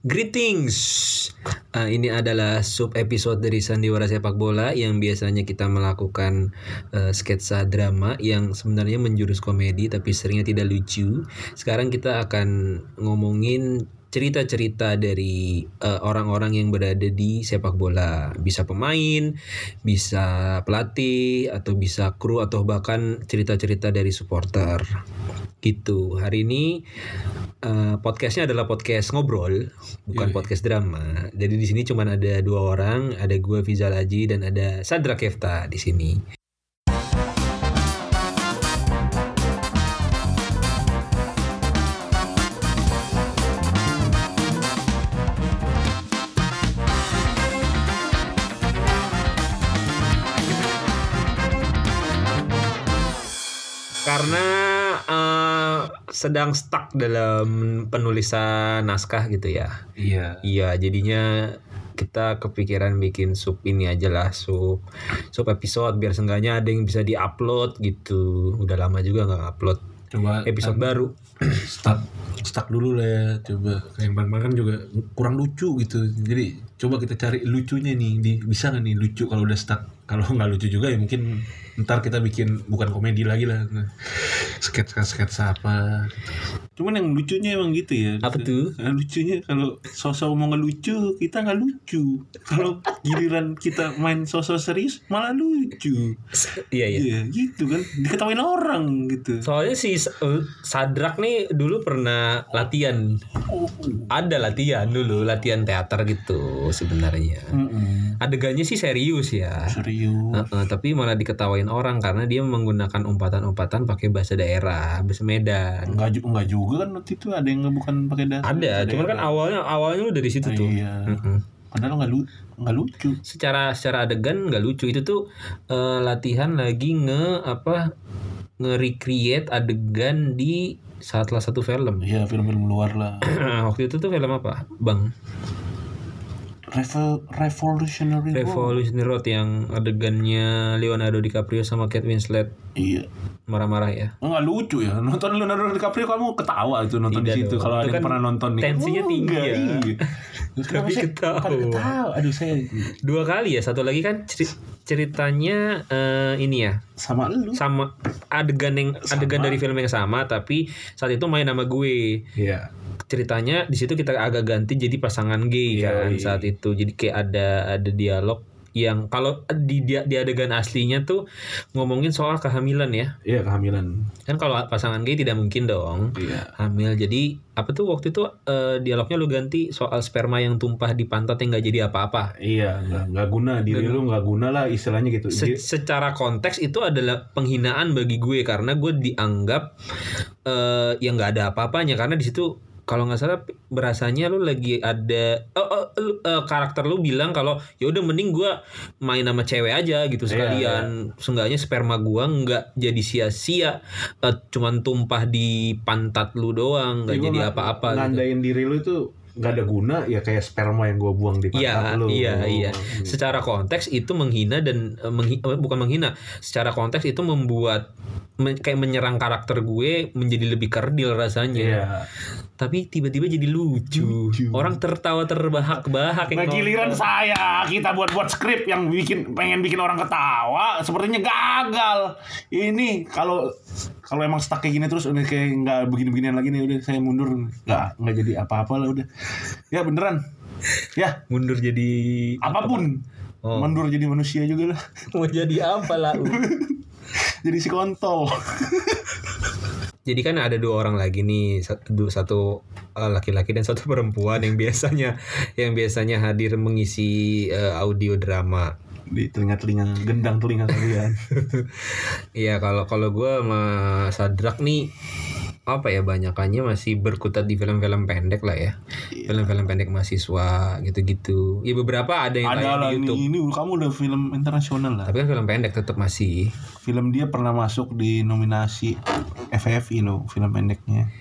Greetings. Uh, ini adalah sub episode dari Sandiwara Sepak Bola yang biasanya kita melakukan uh, sketsa drama yang sebenarnya menjurus komedi tapi seringnya tidak lucu. Sekarang kita akan ngomongin cerita-cerita dari uh, orang-orang yang berada di sepak bola. Bisa pemain, bisa pelatih atau bisa kru atau bahkan cerita-cerita dari supporter. Gitu. Hari ini uh, podcastnya adalah podcast ngobrol, bukan Yoi. podcast drama. Jadi di sini cuma ada dua orang, ada gue Fizal Haji dan ada Sadra Kefta di sini. Sedang stuck dalam penulisan naskah gitu ya. Iya. Iya, jadinya kita kepikiran bikin sub ini aja lah sub sub episode biar seenggaknya ada yang bisa diupload gitu. Udah lama juga nggak upload Coba episode kan baru. stuck stuck dulu lah ya. Coba kayak bang kan juga kurang lucu gitu. Jadi coba kita cari lucunya nih. Di, bisa nggak nih lucu kalau udah stuck? Kalau nggak lucu juga ya mungkin ntar kita bikin bukan komedi lagi lah. Sketsa sketsa apa. Cuman yang lucunya emang gitu ya. Apa tuh? Nah, lucunya kalau sosok mau ngelucu kita nggak lucu. Kalau giliran kita main sosok serius malah lucu. Iya iya. Iya gitu kan diketawain orang gitu. Soalnya si eh, Sadrak nih dulu pernah latihan. Ada latihan dulu, latihan teater gitu sebenarnya. Adegannya sih serius ya. Serius. Heeh, tapi malah diketawain orang karena dia menggunakan umpatan-umpatan pakai bahasa daerah, bahasa Medan. Enggak juga enggak juga kan waktu itu ada yang bukan pakai dasar. Ada, cuman kan awalnya awalnya lu dari situ tuh. Iya. Heeh. Padahal enggak lu enggak lucu. Secara secara adegan nggak lucu itu tuh eh, latihan lagi nge apa nge-recreate adegan di salah satu film. Iya film-film luar lah. Waktu itu tuh film apa, Bang? Revo Revolutionary Road. Revolutionary Road yang adegannya Leonardo DiCaprio sama Kate Winslet Iya. marah-marah ya. Enggak lucu ya. Nonton Leonardo DiCaprio kamu ketawa itu nonton Tidak di situ kalau ada yang kan pernah nonton nih. tensinya tinggi enggak, ya. Iya. Kenapa saya ketawa. Aduh saya Dua kali ya, satu lagi kan ceri- ceritanya eh, ini ya, sama lu. sama adegan yang adegan dari film yang sama tapi saat itu main nama gue. Iya. ceritanya di situ kita agak ganti jadi pasangan gay Iya, kan iya. saat itu jadi kayak ada ada dialog yang kalau di dia di adegan aslinya tuh ngomongin soal kehamilan ya Iya kehamilan. kan kalau pasangan gay tidak mungkin dong Iya. hamil jadi apa tuh waktu itu eh, dialognya lu ganti soal sperma yang tumpah di pantat yang nggak jadi apa-apa Iya, nggak nggak guna diri lu nggak guna lah istilahnya gitu. Se- secara konteks itu adalah penghinaan bagi gue karena gue dianggap eh yang nggak ada apa-apanya karena di situ kalau nggak salah berasanya lu lagi ada oh, oh, lu- eh, karakter lu bilang kalau ya udah mending gue main sama cewek aja gitu Iya, sekalian seenggaknya sperma gua nggak jadi sia-sia eh, cuman tumpah di pantat lu doang nggak Iya, jadi gua apa-apa gitu. Nandain diri lu itu nggak ada guna ya kayak sperma yang gua buang di pantat Iya, lu. iya, iya. Hmm. Secara konteks itu menghina dan eh, menghi- bukan menghina. Secara konteks itu membuat men- kayak menyerang karakter gue menjadi lebih kerdil rasanya. Iya. Tapi tiba-tiba jadi lucu. Lucu. Orang tertawa terbahak-bahak Nah giliran nonton. saya kita buat-buat skrip yang bikin pengen bikin orang ketawa sepertinya gagal. Ini kalau kalau emang stuck kayak gini terus udah kayak nggak begini-beginian lagi nih udah saya mundur nggak nggak jadi apa-apa lah udah. Ya beneran. Ya mundur jadi apa pun. Oh. Mundur jadi manusia juga lah. mau jadi apa lah? jadi si kontol. Jadi kan ada dua orang lagi nih, satu, satu eh, laki-laki dan satu perempuan yang biasanya yang biasanya hadir mengisi eh, audio drama. di telinga-telinga gendang telinga kalian. Iya kalau kalau gue sama Sadrak nih apa ya banyakannya masih berkutat di film-film pendek lah ya Iya. film-film pendek mahasiswa gitu-gitu ya beberapa ada yang Ada lah di ini, YouTube ini kamu udah film internasional lah. tapi kan film pendek tetap masih Film dia pernah masuk di nominasi FFI loh film pendeknya.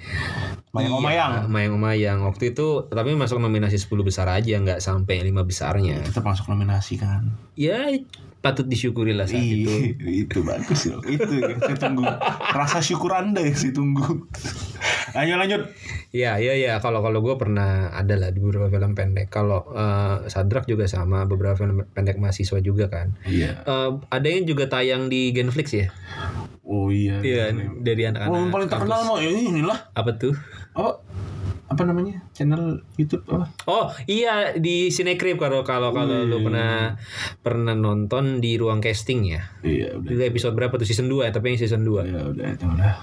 Mayang Iya, Omayang. Mayang Omayang waktu itu tapi masuk nominasi 10 besar aja nggak sampai lima besarnya Kita masuk nominasi kan. ya patut disyukuri lah saat itu. Itu bagus loh. Itu yang saya tunggu. Rasa syukur Anda yang saya tunggu. Ayo lanjut. Iya, iya, iya. Kalau kalau gue pernah ada lah di beberapa film pendek. Kalau eh, Sadrak juga sama, beberapa film pendek mahasiswa juga kan. Iya. Eh, ada yang juga tayang di Genflix ya? Oh iya. Iya, dari Oh, anak-anak. yang paling terkenal mah ya inilah. Apa tuh? Apa? Apa namanya? Channel YouTube apa? Oh iya di Cinecrip kalau kalau kalau lu pernah pernah nonton di ruang casting ya. Iya, udah. Itu episode berapa tuh season 2 ya, tapi yang season 2. Ya udah, itu udah.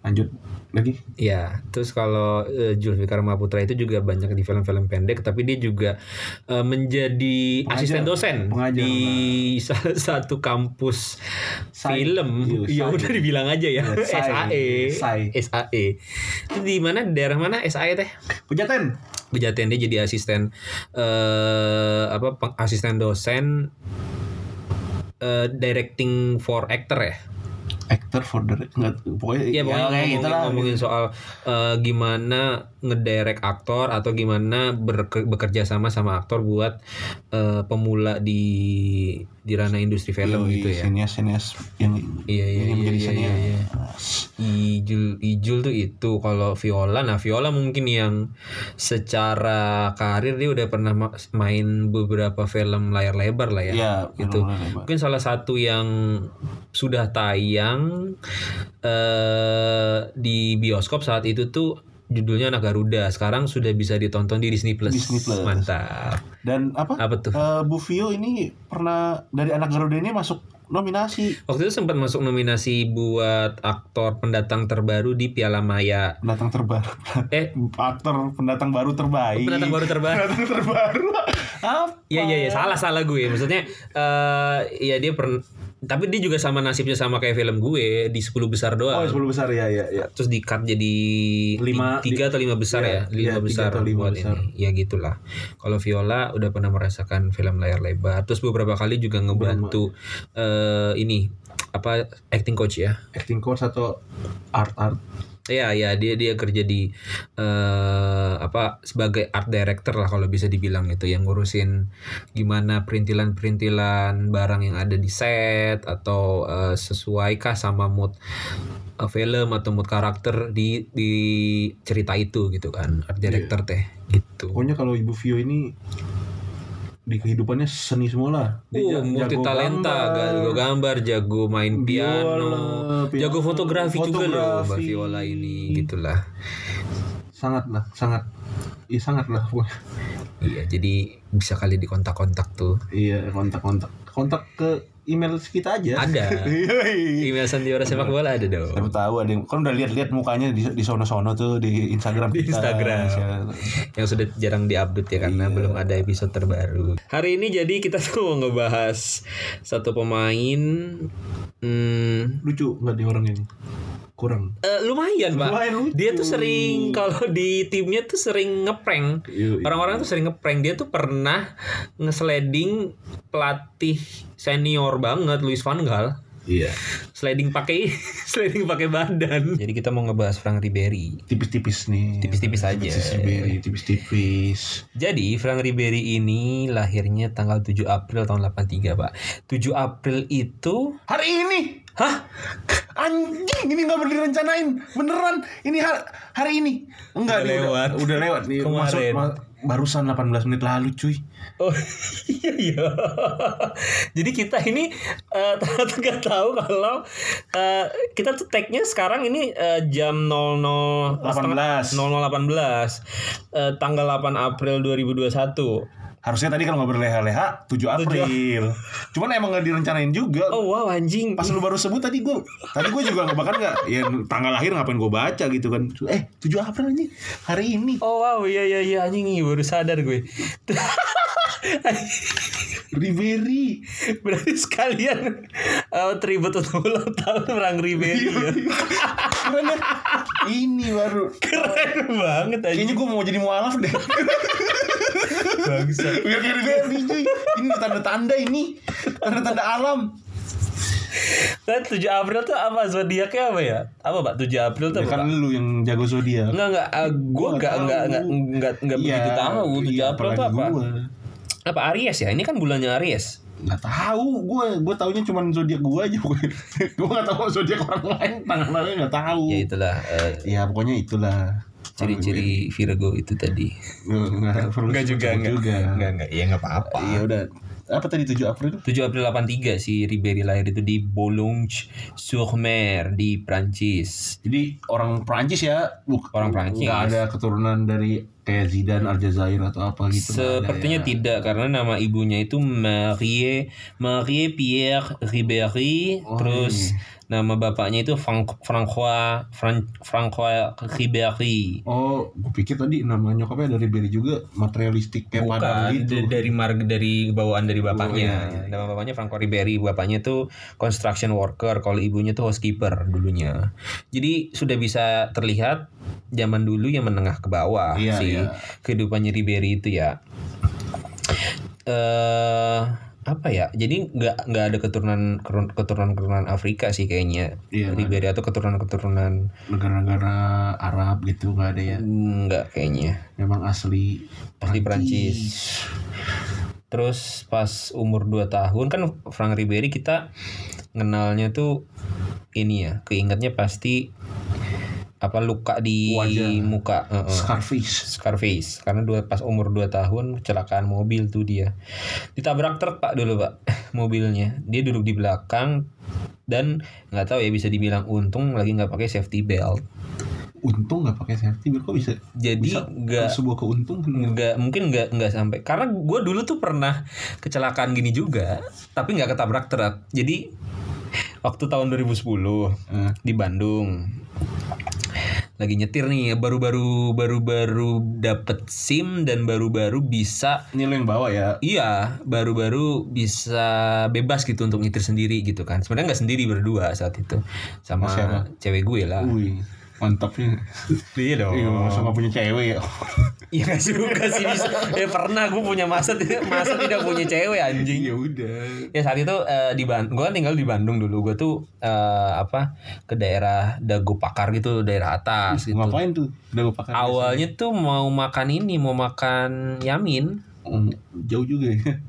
Lanjut lagi. Ya, terus kalau eh, Zulfikar Maputra itu juga banyak di film-film pendek, tapi dia juga eh, menjadi Pengajar. asisten dosen Pengajar, di salah satu kampus Sai. film. Iya, Ya udah dibilang aja ya, Iya. SAE. SAE. Itu di mana? Daerah mana SAE teh? Pejaten. Pejaten dia jadi asisten eh apa asisten dosen eh directing for actor ya. Actor for the enggak pokoknya Iya pokoknya ya, kayak ngomongin, gitu lah. ngomongin soal eh, gimana ngedirect aktor atau gimana berke- bekerja sama sama aktor buat eh, pemula di di ranah industri film Yoi, gitu ya. Senior senior yang Iya, iya, yang iya, menjadi iya, iya, iya. Ijul Ijul tuh itu kalau Viola nah Viola mungkin yang secara karir dia udah pernah ma- main beberapa film layar lebar lah ya. Iya, Gitu. Mungkin salah satu yang sudah tayang eh di bioskop saat itu tuh judulnya Anak Garuda. Sekarang sudah bisa ditonton di Disney Plus. Disney Plus. Mantap. Dan apa? Apa tuh? Eh, Bu Vio ini pernah dari anak Garuda ini masuk nominasi Waktu itu sempat masuk nominasi buat aktor pendatang terbaru di Piala Maya. pendatang terbaru. Eh, Aktor pendatang baru terbaik. pendatang baru terbaru. Pendatang terbaru. Apa? Iya iya iya salah salah gue. Maksudnya eh ya dia pernah tapi dia juga sama nasibnya sama kayak film gue di 10 besar Oh, doang. 10 besar ya ya ya. Terus di cut jadi Lima- ti- tiga atau lima besar Iya, ya, lima iya, tiga besar atau lima buat besar. ini. Ya gitulah. Kalau Viola udah pernah merasakan film layar lebar. Terus beberapa kali juga ngebantu eh ini apa acting coach ya. Acting course atau art art. Iya ya dia dia kerja di eh apa sebagai art director lah kalau bisa dibilang itu yang ngurusin gimana perintilan-perintilan barang yang ada di set atau eh, sesuaikah sama mood eh, film atau mood karakter di di cerita itu gitu kan art director teh gitu. Pokoknya kalau Ibu Vio ini di kehidupannya seni semua lah. Uh, ja- multi talenta, jago gambar, jago main piano, Biola, piano, jago fotografi, juga loh Mbak fotografi. Viola ini gitulah. sangat lah, sangat Iya sangat lah pokoknya. Iya, jadi bisa kali di kontak-kontak tuh. Iya kontak-kontak kontak ke email kita aja. Ada. Email Sandiwara sepak bola ada dong. Siapa tahu ada yang kan udah lihat-lihat mukanya di di sono-sono tuh di Instagram Di kita. Instagram. Siapa- Yang sudah jarang diupdate ya karena Iya. belum ada episode terbaru. Hari ini jadi kita tuh mau ngebahas satu pemain hmm, Lucu nggak di orang ini? Kurang. eh, lumayan, Pak. Lumayan lucu. Dia tuh sering kalau di timnya tuh sering ngeprank. Iya, Orang-orang tuh sering ngeprank. Dia tuh pernah nge-sliding pelatih senior banget Luis van Gaal. Iya. Sliding pakai sliding pakai badan. Jadi kita mau ngebahas Frank Ribery. Tipis-tipis nih. Tipis-tipis aja. Tipis-tipis, tipis-tipis. Jadi Frank Ribery ini lahirnya tanggal 7 April tahun 83, Pak. 7 April itu Hari ini Hah? Anjing ini nggak boleh direncanain beneran ini har- hari ini enggak Udah nih, lewat. udah, udah lewat nih Kemarin. masuk ma- barusan 18 menit lalu cuy Oh iya iya. Jadi kita ini eh, ternyata nggak tahu kalau eh, kita tuh tag-nya sekarang ini eh, jam 00 18. 0018 eh, tanggal 8 April 2021. Harusnya tadi kalau nggak berleha-leha 7 April. Cuman emang nggak direncanain juga. Oh wow anjing. pas lu baru sebut tadi gue tadi gue juga nggak bahkan nggak ya tanggal lahir ngapain gue baca gitu kan. Eh 7 April ini hari ini. Oh wow iya iya iya anjing baru sadar gue. Ribery. Berarti sekalian uh, tribute untuk ulang tahun Frank Ribery ya. keren ya. Ini baru. Keren banget aja. kayaknya gue mau jadi mualaf deh Bangsa. biar kayak Ribery cuy ini tanda-tanda ini tanda-tanda alam Kan 7 April tuh apa zodiaknya apa ya? Apa Pak 7 April tuh ya apa? kan Pak? lu yang jago zodiak Enggak enggak uh, gue Gua enggak nggak enggak enggak enggak enggak Iya, begitu tahu 7 iya, April tuh apa? gua. Apa Aries ya? Ini kan bulannya Aries. nggak tahu gue gue taunya cuma zodiak gue aja gue nggak tahu zodiak orang lain tangan tangannya nggak tahu Ya itulah eh, ya pokoknya itulah ciri-ciri Virgo itu tadi. nggak perlu Enggak juga, enggak. juga Enggak, enggak. Ya enggak apa-apa. iya udah apa tadi 7 April 7 April 83 si Ribéry lahir itu di Boulogne-sur-Mer di Prancis. jadi orang Prancis ya buk- Orang Prancis. nggak ada keturunan dari kayak Zidane Aljazair atau apa gitu Sepertinya ya. tidak karena nama ibunya itu Marie Marie Pierre Ribéry Oh, terus iya. nama bapaknya itu Frank, François Fran, François Ribéry. Oh, gue pikir tadi nama nyokapnya dari Berry juga materialistik kayak Bukan gitu. dari marg dari bawaan dari bapaknya. Oh, iya, iya. Nama bapaknya Franco Ribéry, bapaknya tuh construction worker, kalau ibunya tuh housekeeper dulunya. Jadi sudah bisa terlihat zaman dulu yang menengah ke bawah Iya, si iya. kehidupannya Ribéry itu ya. Eh apa ya? Jadi nggak nggak ada keturunan keturunan keturunan Afrika sih kayaknya. Iya, Ribéry atau keturunan keturunan Negara-negara Arab gitu nggak ada ya. nggak kayaknya. Memang asli Asli Prancis. Terus pas umur 2 tahun kan Frank Ribery kita kenalnya tuh ini ya, keingetnya pasti apa luka di Wajah. muka, Heeh. Scarface. Scarface karena dua pas umur 2 tahun kecelakaan mobil tuh dia. Ditabrak truk Pak dulu, Pak. Mobilnya. Dia duduk di belakang dan nggak tahu ya bisa dibilang untung lagi nggak pakai safety belt. Untung nggak pakai safety belt kok bisa? Jadi nggak sebuah keuntungan. nggak mungkin nggak nggak sampai karena gue dulu tuh pernah kecelakaan gini juga tapi nggak ketabrak truk jadi waktu tahun 2010 Eh, di Bandung lagi nyetir nih baru-baru baru-baru dapet SIM dan baru-baru bisa ini lo yang bawa ya. iya baru-baru bisa bebas gitu untuk nyetir sendiri gitu kan sebenarnya nggak sendiri berdua saat itu sama Siapa? cewek gue lah Wih, mantapnya. iya dong Iya, masa punya cewek ya? Iya gak suka sih bisa. Ya pernah gue punya masa tidak masa tidak punya cewek anjing. ya udah. Ya saat itu eh, di Bandung, gue kan tinggal di Bandung dulu. Gue tuh eh, apa ke daerah Dago Pakar gitu, daerah atas gitu. Ngapain tuh? Udah gue pakai. Awalnya tuh mau makan ini, mau makan yamin. Hmm, jauh juga ya.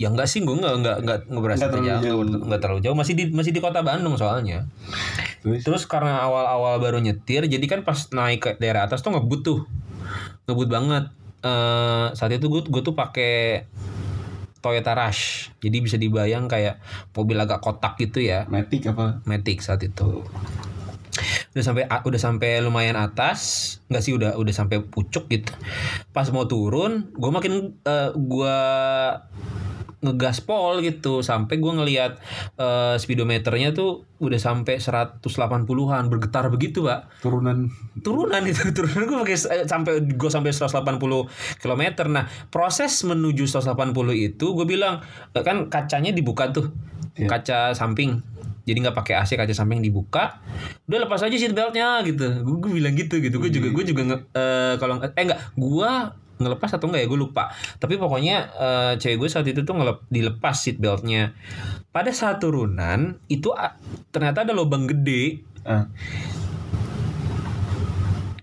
Ya enggak sih, gue enggak enggak enggak enggak berasa Nggak terlalu jauh, jauh. Enggak, enggak terlalu jauh. Masih di masih di kota Bandung soalnya. Terus? Terus karena awal-awal baru nyetir, jadi kan pas naik ke daerah atas tuh ngebut tuh, ngebut banget. Eh saat itu gue gue tuh pakai Toyota Rush, jadi bisa dibayang kayak mobil agak kotak gitu ya, Matic apa? Matic saat itu. Udah sampai udah sampai lumayan atas, nggak sih udah udah sampai pucuk gitu. Pas mau turun, gue makin eh, gue ngegaspol gitu. Sampai gue ngelihat eh, speedometernya tuh udah sampai 180-an bergetar begitu pak. Turunan. Turunan itu turunan gue pakai sampai gue sampai 180 km nah proses menuju 180 itu gue bilang eh, kan kacanya dibuka tuh. Iya. kaca samping jadi nggak pakai AC kaca samping dibuka udah lepas aja seat beltnya gitu. Gue, bilang gitu gitu. Gue juga gue juga nge- eh, kalau eh enggak gue ngelepas atau enggak ya gue lupa. Tapi pokoknya eh, cewek gue saat itu tuh ngelep, dilepas seat beltnya. Pada saat turunan itu ah, ternyata ada lubang gede.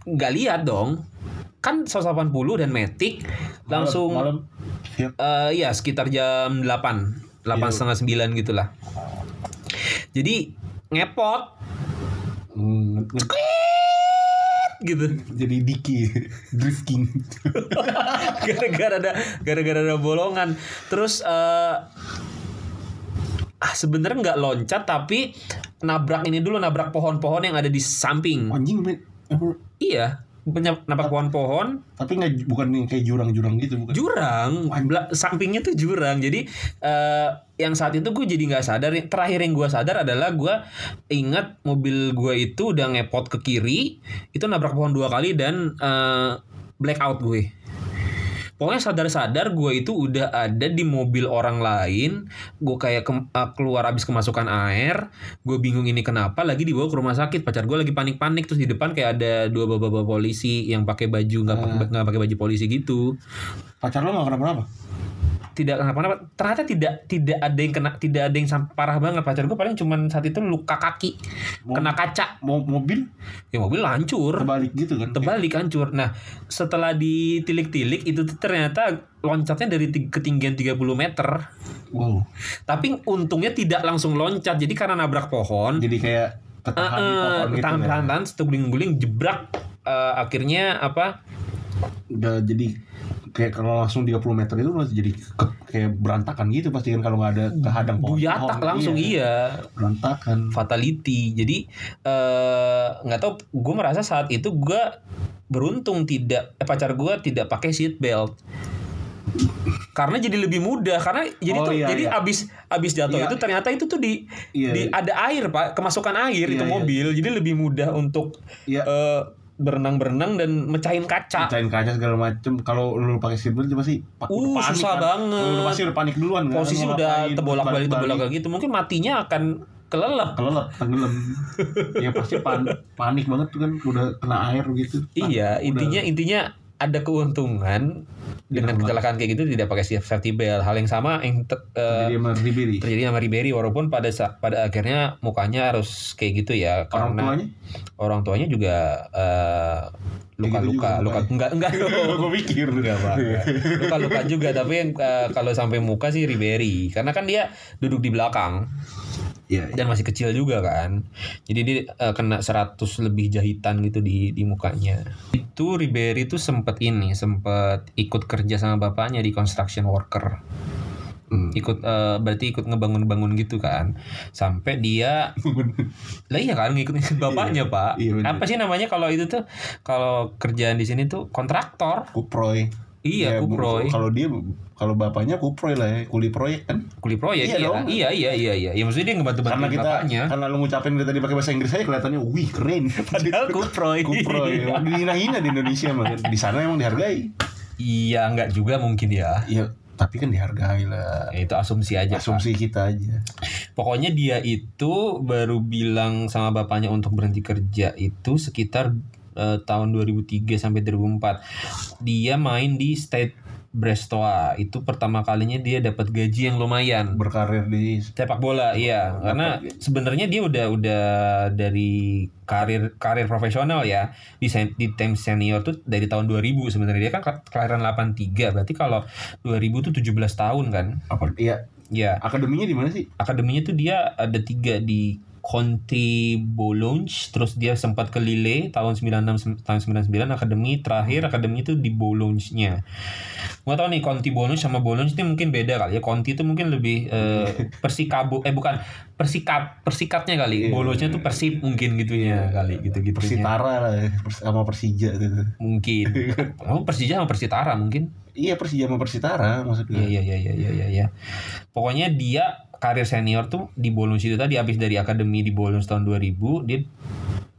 Nggak lihat dong. Kan 180 dan Matic langsung malam. siap eh ya sekitar jam 8 delapan setengah sembilan gitulah jadi ngepot. Hmm, gitu jadi Diki drifting gara-gara ada gara-gara ada bolongan terus eh ah sebenarnya nggak loncat tapi nabrak ini dulu nabrak pohon-pohon yang ada di samping anjing iya Nabrak pohon-pohon. tapi nggak bukan yang kayak jurang-jurang gitu bukan? Jurang. Bela- sampingnya tuh jurang. Jadi eh yang saat itu gue jadi nggak sadar. Terakhir yang gue sadar adalah gue ingat mobil gue itu udah ngepot ke kiri itu nabrak pohon dua kali dan eh blackout gue pokoknya sadar-sadar gue itu udah ada di mobil orang lain gue kayak ke- eh, keluar habis kemasukan air gue bingung ini kenapa lagi dibawa ke rumah sakit. Pacar gue lagi panik-panik terus di depan kayak ada dua bapak-bapak polisi yang pakai baju nggak pakai nggak pakai baju polisi gitu. Pacar lo nggak kenapa-napa tidak kenapa-napa ternyata tidak tidak ada yang kena tidak ada yang sampai parah banget pacar gue paling cuman saat itu luka kaki Mau- kena kaca mau mobil ya mobil hancur terbalik gitu kan terbalik hancur nah setelah ditilik-tilik itu tuh ternyata loncatnya dari ti- ketinggian 30 meter Wow. Tapi untungnya tidak langsung loncat. Jadi karena nabrak pohon, Jadi kayak ketahan di pohon gitu. tahan ya. tahan guling-guling jebrak eh, akhirnya apa Udah jadi kayak kalau langsung 30 meter itu jadi ke- kayak berantakan gitu pasti kan kalau nggak ada kehadang pohon. buyatak pohon, langsung iya, Berantakan. fatality jadi eh, nggak tahu gue merasa saat itu gue beruntung tidak eh, pacar gue tidak pakai seat belt karena jadi lebih mudah karena jadi Oh, tuh iya, jadi iya. abis abis jatuh Iya. itu ternyata itu tuh di, Iya, di iya. ada air pak kemasukan air Iya, itu iya. mobil jadi lebih mudah untuk Iya. eh, berenang-berenang dan mecahin kaca Pecahin kaca segala macem kalau lu pakai seatbelt pasti pa- Uh, udah panik susah kan. banget. Lu pasti udah panik duluan kan. posisi Mau udah tebolak balik tebolak balik gitu mungkin matinya akan kelelep kelelep tenggelam ya pasti pan- panik banget tuh kan udah kena air gitu Iya, Udah. intinya intinya ada keuntungan dengan kecelakaan kayak gitu tidak pakai safety belt. Hal yang sama yang te- eh, jadi sama Ribery terjadi sama Ribery walaupun pada pada akhirnya mukanya harus kayak gitu ya orang karena tuanya? orang tuanya juga luka-luka juga luka. Mukanya. enggak enggak. Gue pikir enggak Pak. luka-luka juga tapi yang eh, kalau sampai muka sih Ribery. Karena kan dia duduk di belakang. Iya, dan masih kecil juga kan. Jadi dia eh, kena 100 lebih jahitan gitu di di mukanya. Itu Ribery tuh sempet ini sempet ikut kerja sama bapaknya di construction worker Hmm. ikut eh, berarti ikut ngebangun-bangun gitu kan. Sampai dia lah iya kan ngikut ngikut bapaknya pak. Iya, bener. apa sih namanya kalau itu tuh? Kalau kerjaan di sini tuh kontraktor. Kuproy. Iya Ya, kuproy. kalau dia kalau bapaknya kuproy lah ya kuli proyek kan? Kuli proyek Iya iya. dong. iya iya iya iya. Ya maksudnya dia ngebantu karena bantu kita bapaknya. karena lu ngucapin dari tadi pakai bahasa Inggris aja kelihatannya wih keren. Padahal kuproy. Kuproy. Dihina-hina di Indonesia mah di sana emang dihargai. Iya, enggak juga mungkin ya. ya tapi kan dihargai lah Ya, itu asumsi aja. Pak. asumsi kita aja Pokoknya dia itu baru bilang sama bapaknya untuk berhenti kerja itu sekitar eh, tahun 2003 sampai 2004. Dia main di State Brestoa. Itu pertama kalinya dia dapat gaji yang lumayan. berkarir di Sepak bola, iya. Karena sebenarnya dia udah udah dari karir karir profesional ya. Di di tim senior tuh dari tahun 2000 sebenarnya. Dia kan ke- kelahiran 83 berarti kalau 2000 tuh 17 tahun kan? Apa? Iya. Ya akademinya di mana sih? Akademinya tuh dia ada tiga di Conti Bologna terus dia sempat ke Lille tahun 96 tahun 99 akademi terakhir akademi itu di Bologna-nya gua tau nih Conti Bologna sama Bologna itu mungkin beda kali ya Conti itu mungkin lebih eh, Persikabo eh bukan Persikap Persikapnya kali Iya. Bologna tuh Persib mungkin gitunya kali gitu gitu Persitara lah ya, sama Persija gitu. mungkin oh Persija sama Persitara mungkin Iya Persija sama Persitara maksudnya. Iya iya iya iya iya iya. Pokoknya dia karir senior tuh di Bologna itu tadi habis dari akademi di Bologna tahun 2000 dia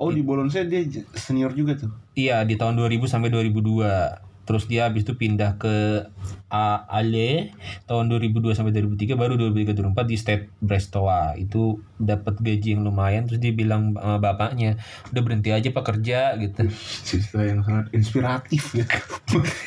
Oh di Bologna dia j- senior juga tuh. iya di tahun 2000 sampai 2002. Terus dia habis itu pindah ke A- Ale tahun 2002 sampai 2003 baru 2003 2004 di State Brestoa. Itu dapat gaji yang lumayan terus dia bilang sama bapaknya, "Udah berhenti aja Pak kerja" gitu. Cerita yang sangat inspiratif ya.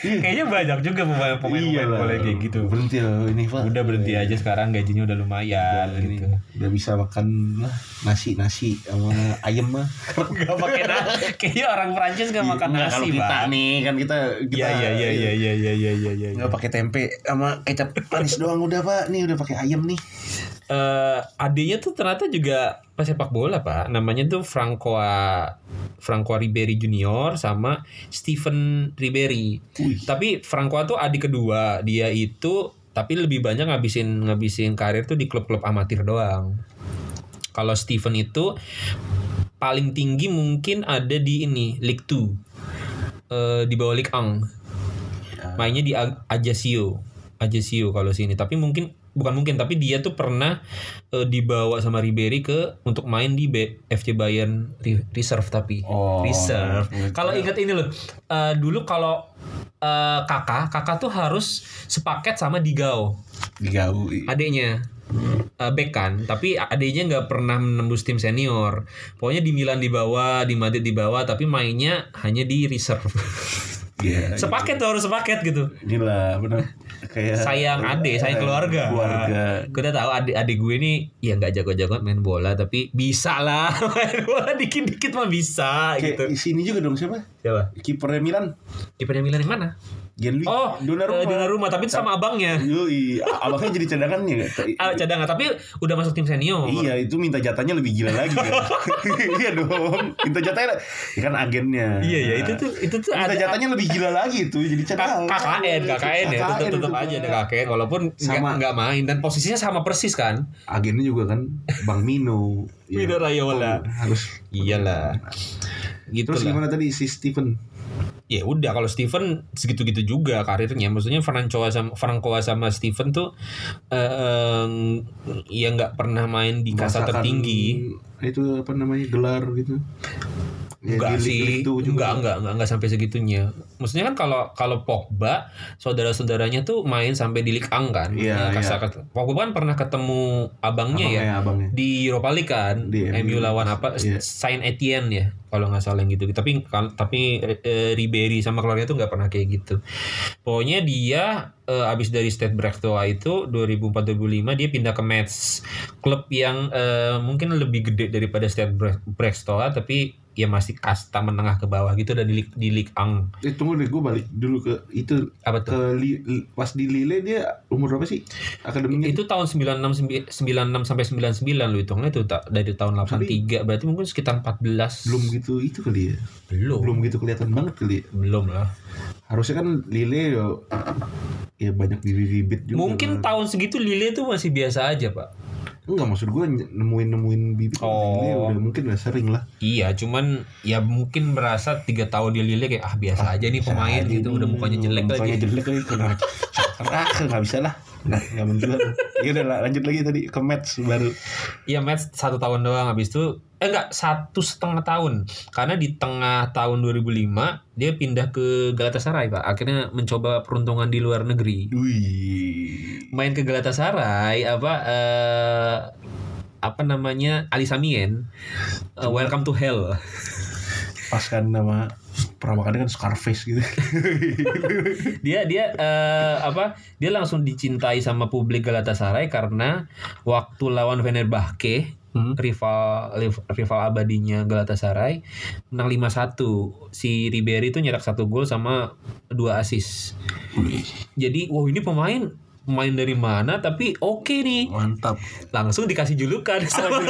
Kayaknya banyak juga pemain-pemain Iya lah. bola kayak gitu. Berhenti loh ini Pak. Udah berhenti aja sekarang gajinya udah lumayan Udah, ini gitu. udah bisa makan lah nasi nasi sama ayam mah. Gak pakai nasi. Kayaknya orang Prancis gak makan Nggak, nasi, kalau kita nih kan kita kita Iya iya iya iya iya iya iya iya iya. nggak pakai tempe sama kecap manis doang udah Pak. Nih udah pakai ayam nih. Eh, adiknya tuh ternyata juga pesepak bola, Pak. Namanya tuh Francois Francois Ribery Junior sama Steven Ribery. Tapi Francois tuh adik kedua. Dia itu tapi lebih banyak ngabisin ngabisin karir tuh di klub-klub amatir doang. Kalau Steven itu paling tinggi mungkin ada di ini League 2. Eh, di bawah Ligue 1. Mainnya di Ajaccio. Ajaccio kalau sini. Tapi mungkin bukan mungkin tapi dia tuh pernah eh, dibawa sama Ribery ke untuk main di B- FC Bayern Re- Reserve tapi. Oh, Reserve. gitu. kalau ingat ini loh eh, dulu kalau eh, kakak kakak tuh harus sepaket sama Digao. Digaui. adiknya eh, back kan tapi adiknya nggak pernah menembus tim senior. Pokoknya di Milan di bawah di Madrid di bawah tapi mainnya hanya di reserve Iya. sepaket tuh harus sepaket gitu Gila benar. kayak sayang ade, sayang keluarga. Keluarga. Gue udah tahu adik-adik gue nih ya nggak jago-jago main bola tapi bisa lah main bola dikit-dikit mah bisa Kayak gitu. sini juga dong siapa? Siapa? Kipernya Milan. Kipernya Milan yang mana? Gianluigi Oh, Donnarumma. eh, Donnarumma tapi itu sama abangnya. Yoi, abangnya jadi cadangannya? Ah, cadangan tapi udah masuk tim senior. Iya itu minta jatahnya lebih gila lagi kan. iya dong. Minta jatahnya ya kan agennya. Iya ya itu tuh itu tuh Minta jatahnya lebih gila lagi tuh jadi cadangan. KKN, KKN ya, tetap tetap itu. aja ada KKN walaupun Sama. nggak main dan posisinya sama persis kan. Agennya juga kan Bang Mino. Mino Raiola. Oh, harus. Iyalah. Gitu Terus lah. gimana tadi si Steven? Ya udah kalau Steven segitu-gitu juga karirnya. Maksudnya Franco sama Franco sama Steven tuh eh, ya nggak pernah main di kasta tertinggi. Itu apa namanya gelar gitu. Ya, enggak di sih, itu juga. enggak, enggak, enggak, enggak sampai segitunya. Maksudnya kan kalau kalau Pogba, saudara-saudaranya tuh main sampai di Ligue 1 kan. Iya, kasta- Pogba kan pernah ketemu abangnya ya Abangnya, abangnya. di Europa League kan, Di MU lawan apa? Iya. Saint Etienne ya, kalau nggak salah yang gitu. Tapi tapi eh, Ribery sama keluarga itu nggak pernah kayak gitu. Pokoknya dia eh, abis dari Stade Brestois itu 2004-2005 dia pindah ke Metz, klub yang eh, mungkin lebih gede daripada Stade Bre- Brestois tapi ya masih kasta menengah ke bawah gitu dan di di Ligue 1. Eh tunggu deh gue balik dulu ke itu Apa tuh? ke li, pas di Lille dia umur berapa sih akademinya? Itu tahun 96 sembi- 96 sampai 99 lu hitungnya itu ta- dari tahun 83 berarti mungkin sekitar 14 belum gitu itu kali ya. belum Belum gitu kelihatan banget kali ya. belum lah Harusnya kan Lille ya, ya banyak bibit-bibit juga. mungkin kan. tahun segitu Lille tuh masih biasa aja pak enggak maksud gue nemuin-nemuin bibit Oh. Udah mungkin udah sering lah. iya cuman ya mungkin merasa tiga tahun di Lille kayak ah biasa aja nih pemain gitu. Udah mukanya jelek mukanya lagi. jelek lagi kena cerah nggak bisa lah. Nah nggak menjual ya udah lanjut lagi tadi ke match baru. Iya match satu tahun doang. Habis itu eh enggak satu setengah tahun. Karena di tengah tahun 2005 dia pindah ke Galatasaray pak. Akhirnya mencoba peruntungan di luar negeri. Wih. Main ke Galatasaray apa eh apa namanya Ali Samien. Eh, Welcome to Hell. Pas kan nama perawakannya kan Scarface gitu. Dia dia eh, apa dia langsung dicintai sama publik Galatasaray karena waktu lawan Fenerbahce Hmm. rival riv- rival abadinya Galatasaray. Menang 5-1 si Ribery itu nyetak satu gol sama dua assist. Jadi wow ini pemain pemain dari mana tapi oke nih. Mantap. Langsung dikasih julukan sama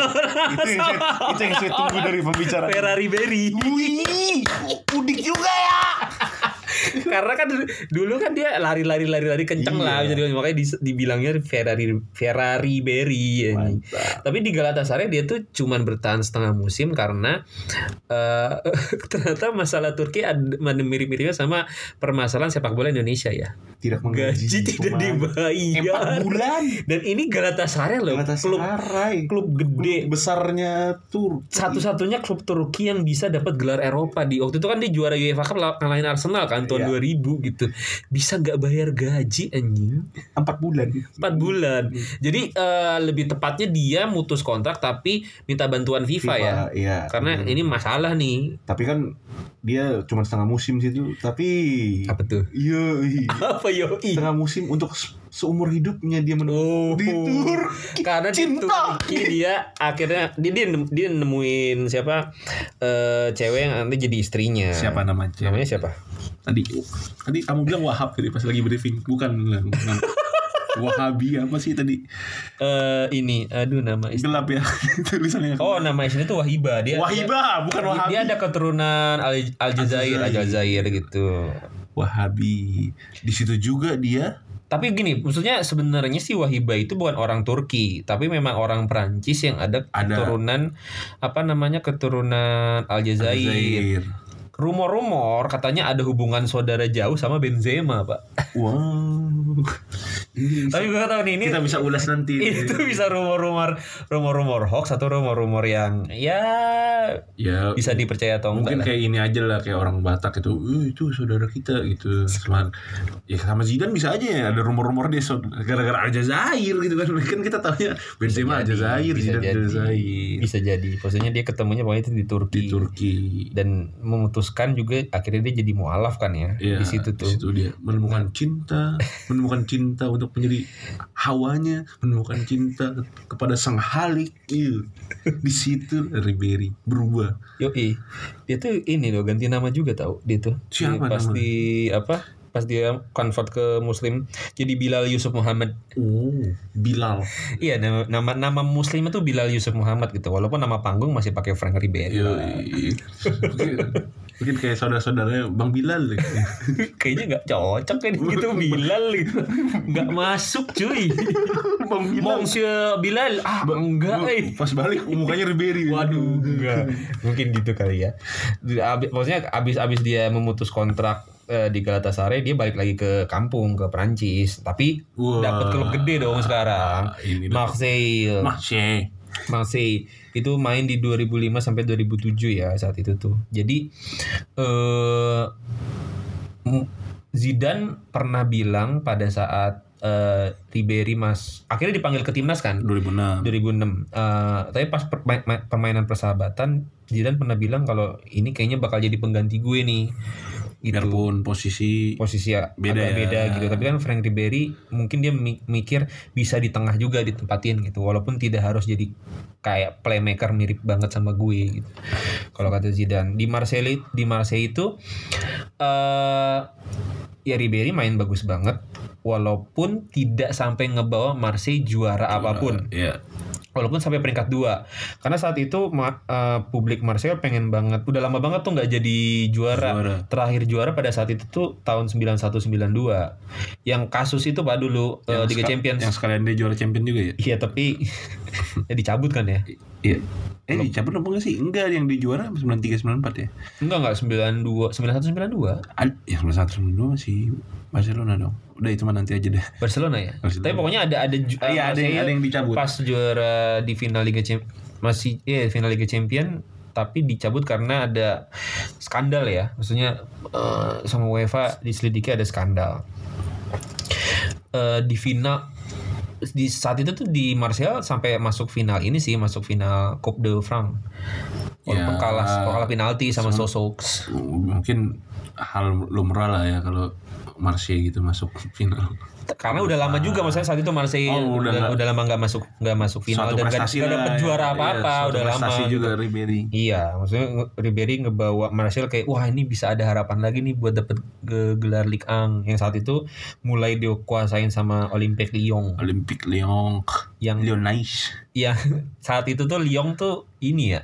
itu yang saya, itu yang saya tunggu dari pembicaraan. Ferrari Ribery. Wih udik juga ya karena kan dulu, dulu kan dia lari-lari lari-lari kenceng Iya. lah jadi makanya di- dibilangnya Ferrari Ferrari Berry Mantap. tapi di Galatasaray dia tuh cuman bertahan setengah musim karena eh, ternyata masalah Turki ada mirip-miripnya sama permasalahan sepak bola Indonesia ya. Tidak menggaji gaji tidak dibayar. Bulan. Dan ini Galatasaray loh klub Galatasaray. klub gede. klub besarnya tur satu-satunya klub Turki yang bisa dapat gelar Eropa di waktu itu kan dia juara UEFA Cup ngalahin Arsenal kan tahun Iya. 2000 gitu. Bisa nggak bayar gaji anjing? Empat bulan. 4 bulan. Jadi eh, lebih tepatnya dia mutus kontrak tapi minta bantuan FIFA, ya. iya. Karena ini masalah nih. Tapi kan dia cuma setengah musim situ tapi apa tuh? Iya iya. apa yoi? Setengah musim untuk se- seumur hidupnya dia menunggu Oh, di Turki. Karena di Cinta. Turki dia akhirnya dia dia, dia nemuin siapa? Eh, cewek yang nanti jadi istrinya. Namanya? namanya siapa Tadi tadi kamu bilang Wahab tadi pas lagi briefing. Bukan bukan. Wahabi apa sih tadi? eh ini aduh nama istri Gelap ya tulisannya. Oh nama istrinya tuh Wahiba dia Wahibah, bukan dia, Wahabi. dia ada keturunan Al Aljazair Aljazair gitu Wahabi. Di situ juga dia tapi gini maksudnya sebenarnya sih Wahiba itu bukan orang Turki tapi memang orang Perancis yang ada Ada. keturunan apa namanya keturunan Aljazair Zair. Rumor-rumor katanya ada hubungan saudara jauh sama Benzema pak. Wow Tapi gue tahu nih ini kita bisa ulas nanti. itu bisa rumor-rumor rumor-rumor hoax atau rumor-rumor yang ya Ya bisa dipercaya atau enggak mungkin lah. kayak ini aja lah kayak orang Batak itu, "Eh, itu saudara kita gitu. Sama ya sama Zidane bisa aja ya ada rumor-rumor dia gara-gara Aljazair gitu kan. Kan kita tahunya Benzema Aljazair, bisa Zidane jadi Aljazair bisa jadi maksudnya dia ketemunya pokoknya itu di Turki, di Turki. dan memutuskan juga akhirnya dia jadi mualaf kan ya Iya, di situ tuh Di situ dia menemukan cinta, menemukan cinta untuk menjadi hawanya, menemukan cinta kepada sang halik. Iya. Di situ Ribery berubah. Yoi, dia tuh ini loh ganti nama juga tau dia tuh. Siapa pas nama? di apa? Pas dia convert ke Muslim jadi Bilal Yusuf Muhammad. Oh, Bilal. Iya nama nama, nama Muslim itu Bilal Yusuf Muhammad gitu. Walaupun nama panggung masih pakai Frank Ribery. Yoi. mungkin, mungkin kayak saudara-saudaranya Bang Bilal gitu. Kayaknya nggak cocok kan gitu Bilal gitu. Nggak masuk cuy. Bang Monsieur Bilal ah enggak eh. Pas balik mukanya Ribery. Waduh, enggak. Mungkin gitu kali ya. Abis, maksudnya abis-abis dia memutus kontrak eh, di Galatasaray, dia balik lagi ke kampung ke Perancis. Tapi Wah. dapat klub gede dong sekarang. Ini dah. Marseille. Masih. Marseille itu main di 2005 sampai 2007 ya saat itu tuh. Jadi eh Zidane pernah bilang pada saat eh, Ribery mas akhirnya dipanggil ke timnas kan 2006. 2006. Eh, tapi pas perma- ma- permainan persahabatan, Zidane pernah bilang kalau ini kayaknya bakal jadi pengganti gue nih. Gitu. Biarpun posisi Posisi ya Beda agak ya. beda gitu. Tapi kan Frank Ribery mungkin dia mi- mikir bisa di tengah juga ditempatin gitu. Walaupun tidak harus jadi kayak playmaker mirip banget sama gue gitu. Kalau kata Zidane di Marseille di Marseille itu eh ya Ribery main bagus banget walaupun tidak sampai ngebawa Marseille juara apa pun ya walaupun sampai peringkat dua karena saat itu ma- eh, publik Marseille pengen banget udah lama banget tuh nggak jadi juara. Juara. terakhir juara pada saat itu tuh tahun 9192 yang kasus itu pak dulu Yang Liga seka- Champions Yang sekalian dia juara champion juga ya? iya tapi ya dicabut kan ya Iya. Eh dicabut apa enggak sih? Enggak yang di juara 93 94 ya? enggak enggak 92 9192 Ad, ya 91 92 masih Barcelona dong. Udah itu mah nanti aja deh. Barcelona ya Barcelona. tapi pokoknya ada ada ju- Iya, ada yang- ada yang dicabut. pas juara di final Liga Champions masih iya final Liga Champion tapi dicabut karena ada skandal ya maksudnya eh, sama UEFA diselidiki ada skandal Eh, di final di saat itu tuh di Marseille sampai masuk final ini sih masuk final Coupe de France walaupun Ya. kalah kalah penalti sama Sosoks Mungkin hal lumrah lah ya kalau Marseille gitu masuk final. Karena udah lama juga maksudnya saat itu Marseille Oh, udah udah, udah lama nggak masuk nggak masuk final dan lah, dapet ya. juara apa apa Iya, udah lama gitu. juga Ribery. Iya, maksudnya Ribery ngebawa Martial kayak wah ini bisa ada harapan lagi nih buat dapet ge- gelar Ligue 1 yang saat itu mulai dikuasain sama Olympique Lyon Olympique Lyon, yang Lyonnais. yang saat itu tuh Lyon tuh ini ya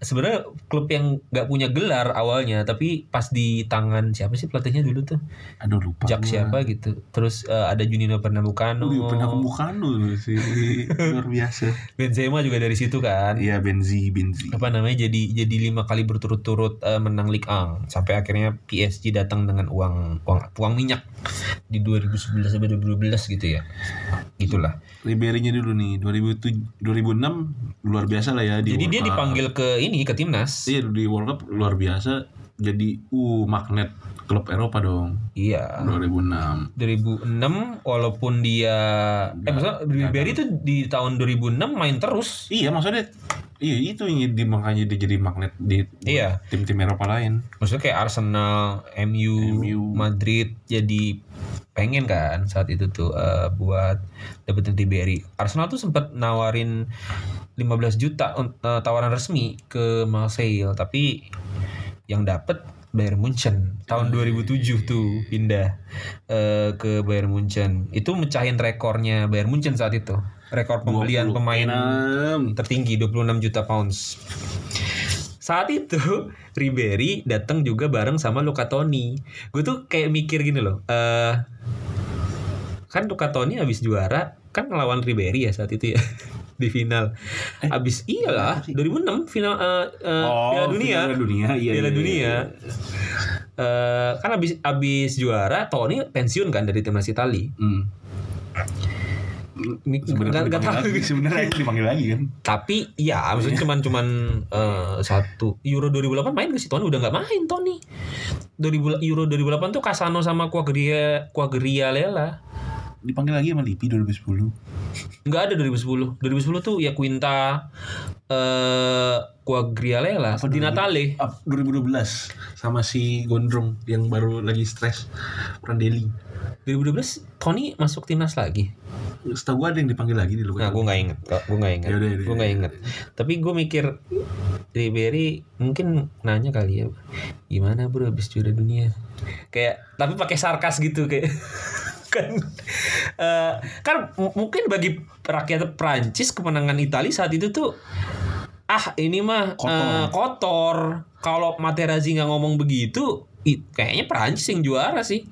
sebenarnya klub yang nggak punya gelar awalnya tapi pas di tangan siapa sih pelatihnya dulu tuh Aduh lupa. Jack gua. siapa gitu terus eh, ada Junino Pernambucano Udah pernah Bukano sih. Luar biasa. Benzema juga dari situ kan Iya Benzi, Benzi. apa namanya jadi jadi lima kali berturut-turut eh, menang Ligue 1 sampai akhirnya PSG datang dengan uang uang uang minyak di 2011 sampai 2012 gitu ya gitulah Ribery-nya dulu nih 2007 2006 luar biasa lah ya di jadi World dia Cup. dipanggil ke ini ke timnas Iya di World Cup luar biasa jadi uh magnet klub Eropa dong iya 2006 2006 walaupun dia eh maksudnya Ribery itu di tahun 2006 main terus Iya maksudnya iya itu yang di makanya dia jadi magnet di Iya. tim-tim Eropa lain. maksudnya kayak Arsenal, MU, MU. Madrid jadi pengen kan saat itu tuh eh, buat dapetin Ribery. Arsenal tuh sempat nawarin 15 juta eh, tawaran resmi ke Marseille tapi yang dapet Bayern Munchen tahun 2007 tuh pindah eh, ke Bayern Munchen. Itu mecahin rekornya Bayern Munchen saat itu. Rekor pembelian 20 pemain tertinggi 26 juta pounds. Saat itu Ribery datang juga bareng sama Luca Toni. Gue tuh kayak mikir gini loh. eh kan Luca Toni habis juara kan ngelawan Ribery ya saat itu ya di final. Habis iyalah 2006 final eh, eh, Piala Dunia. Piala Dunia, iya. Piala iya, Dunia. iya. Eh, kan habis habis juara Toni pensiun kan dari timnas Itali. Hmm. Sebenarnya tahu. lagi. Sebenarnya dipanggil lagi kan. Tapi ya maksudnya cuman cuman eh, satu Euro 2008 main ke sih Tony udah nggak main Tony. 2000 Euro 2008 tuh Casano sama Quagria Quagliarella. Dipanggil lagi sama Lipi 2010. Nggak ada 2010. 2010 tuh ya Quinta eh Quagliarella di Natale. Ah, 2012. sama si Gondrong yang baru lagi stres Prandelli 2012 Tony masuk timnas lagi. setahu gue ada yang dipanggil lagi di luar Nah, gue nggak inget, gue nggak inget, Yaudah, yaudah, gue nggak inget. Tapi gue mikir Ribery mungkin nanya kali ya, gimana bro habis juara dunia? Kayak tapi pakai sarkas gitu kayak kan eh, kan m- mungkin bagi rakyat Prancis kemenangan Italia saat itu tuh ah ini mah Kotor. eh, kotor. Kalau Materazzi nggak ngomong begitu, i- kayaknya Prancis yang juara sih.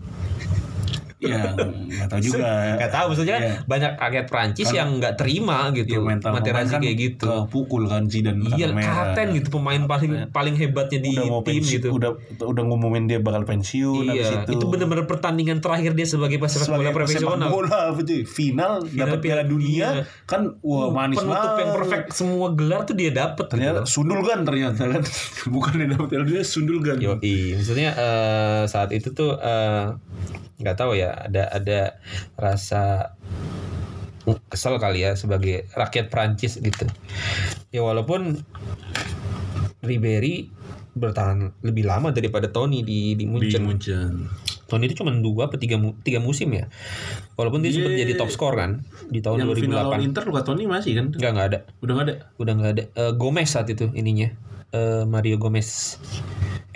Ya, nggak tahu juga. Gak tahu maksudnya Iya. banyak rakyat Prancis yang nggak terima Ya, gitu mental Materazzi pemain kan kayak gitu. Kepukul kan Zidane Iya, kapten gitu pemain paling paling hebatnya di Udah mau tim pensiun, gitu. udah udah ngumumin dia bakal pensiun iya, itu. itu benar-benar pertandingan terakhir dia sebagai pesepak bola profesional. bola apa tuh? Final, dapat Piala Dunia kan wah Uh, manis penutup yang banget. perfect semua gelar tuh dia dapet Ternyata gitu. sundul kan ternyata kan. Bukan dia dapat Piala Dunia sundul kan. Yo, maksudnya eh, saat itu tuh eh, nggak tahu ya ada ada rasa kesel kali ya sebagai rakyat Prancis gitu. Ya walaupun Ribery bertahan lebih lama daripada Tony di di di Munchen. Munchen Tony itu cuma dua atau tiga, tiga musim ya. Walaupun dia sempat Iya. jadi top skor kan di tahun yang final lawan 2008. Inter Luka Toni masih kan Enggak enggak ada. udah nggak ada Udah enggak ada. Eh, Gomez saat itu ininya. Eh, Mario Gomez.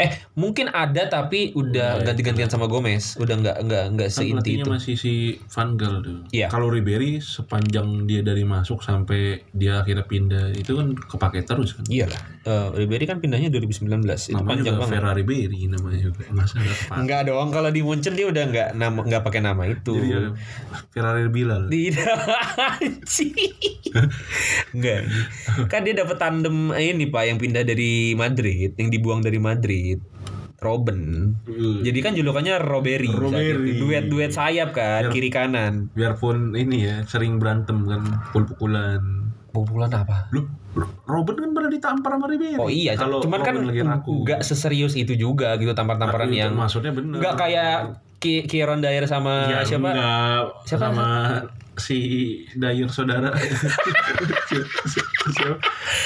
Eh, mungkin ada tapi udah ganti-gantian sama Gomez. Udah enggak enggak enggak kan seinti itu. masih si Van Gaal tuh Iya. kalau Ribery sepanjang dia dari masuk sampai dia akhirnya pindah itu kan kepake terus kan Iyalah. Eh, Ribery kan pindahnya 2019. Itu namanya panjang juga banget. Ferrari Ribery namanya juga masa nggak kepake Enggak dong, kalau di Munchen dia udah enggak nama enggak pakai nama itu. jadi ya, Ferrari Bilal Tidak anjing. Enggak. Kan dia dapat tandem ini Pak yang pindah dari Madrid, yang dibuang dari Madrid. Robin. Uh, Jadi kan julukannya Roberi. Roberi. Duet-duet sayap kan, Biar- kiri kanan. biarpun ini ya sering berantem kan pukul-pukulan Pukulan apa? lu Robin kan pernah ditampar sama Ribery Oh iya, kalau cuman kan Robin raku enggak seserius itu juga gitu tampar-tamparan yang maksudnya bener enggak kayak Ki Kieron Dyer sama ya, siapa? enggak Siapa? sama si Dayur saudara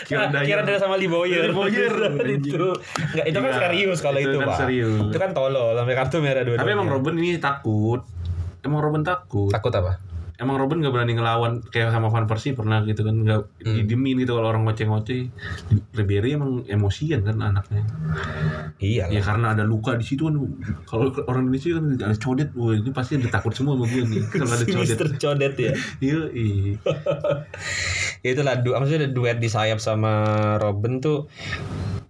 Kira Dyer Dyer sama Lee Boyer. Lee Boyer, itu. Enggak, itu kan Iya, serius kalau itu itu, kan Pak. serius. Itu kan tolol sampai kartu merah dua tapi emang Robin ini takut emang Robin takut takut apa? Emang Robin gak berani ngelawan kayak sama Van Persie pernah gitu kan nggak Hmm. didemin gitu kalau orang ngoceh-ngoceh. Ribery emang emosian kan anaknya. Iya ya karena ada luka di situ kan kalau orang Indonesia kan ada codet wah ini pasti udah takut semua sama gue nih kalau ada codet. Mister Codet ya. iya iya. Ya itulah du maksudnya ada duet di sayap sama Robin tuh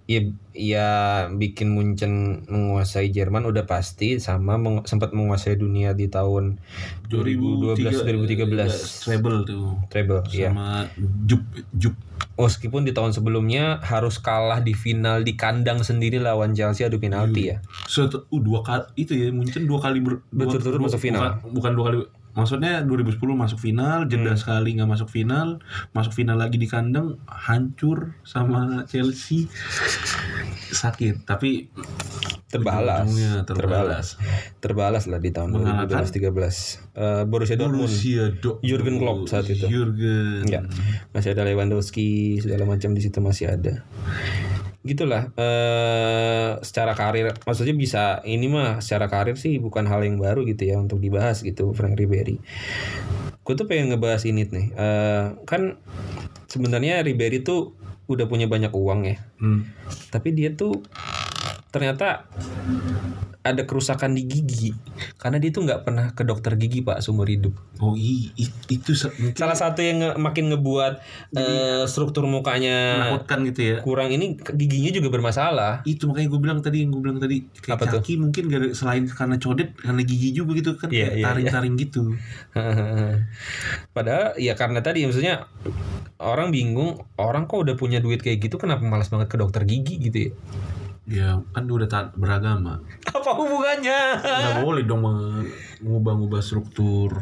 ya ya bikin Munchen menguasai Jerman udah pasti sama meng- sempat menguasai dunia di tahun 2012 2013 treble tuh. Treble ya sama Jup Jup meskipun di tahun sebelumnya harus kalah di final di kandang sendiri lawan Chelsea adu penalti ya. Set, uh, dua kali itu ya Munchen dua kali ber, dua- Berturut-turut masuk final. bukan, bukan dua kali maksudnya 2010 masuk final jeda Hmm. sekali nggak masuk final masuk final lagi di kandang hancur sama Chelsea sakit tapi terbalas ujung-ujungnya terbalas terbalas lah di tahun Mengalahkan? 2012 13 Borussia Dortmund Borussia Dortmund Jurgen Klopp saat itu. Jurgen Enggak. Masih ada Lewandowski, segala macam di situ masih ada. Gitulah eh secara karir maksudnya bisa ini mah secara karir sih bukan hal yang baru gitu ya untuk dibahas gitu Frank Ribery. Gue tuh pengen ngebahas ini nih. Eh kan sebenarnya Ribery tuh udah punya banyak uang ya. Hmm. Tapi dia tuh ternyata ada kerusakan di gigi karena dia tuh nggak pernah ke dokter gigi pak seumur hidup. oh i, i- itu mungkin Salah satu yang nge- makin ngebuat eh, struktur mukanya menakutkan gitu ya kurang ini giginya juga bermasalah. itu makanya gue bilang tadi yang gue bilang tadi kayak Apa tuh? kaki mungkin gara selain karena codet karena gigi juga gitu kan Iya, kayak iya, taring-taring gitu Padahal ya karena tadi maksudnya orang bingung orang kok udah punya duit kayak gitu kenapa malas banget ke dokter gigi gitu ya? Ya kan udah taat beragama. Apa hubungannya? nggak boleh dong meng- mengubah-ubah struktur.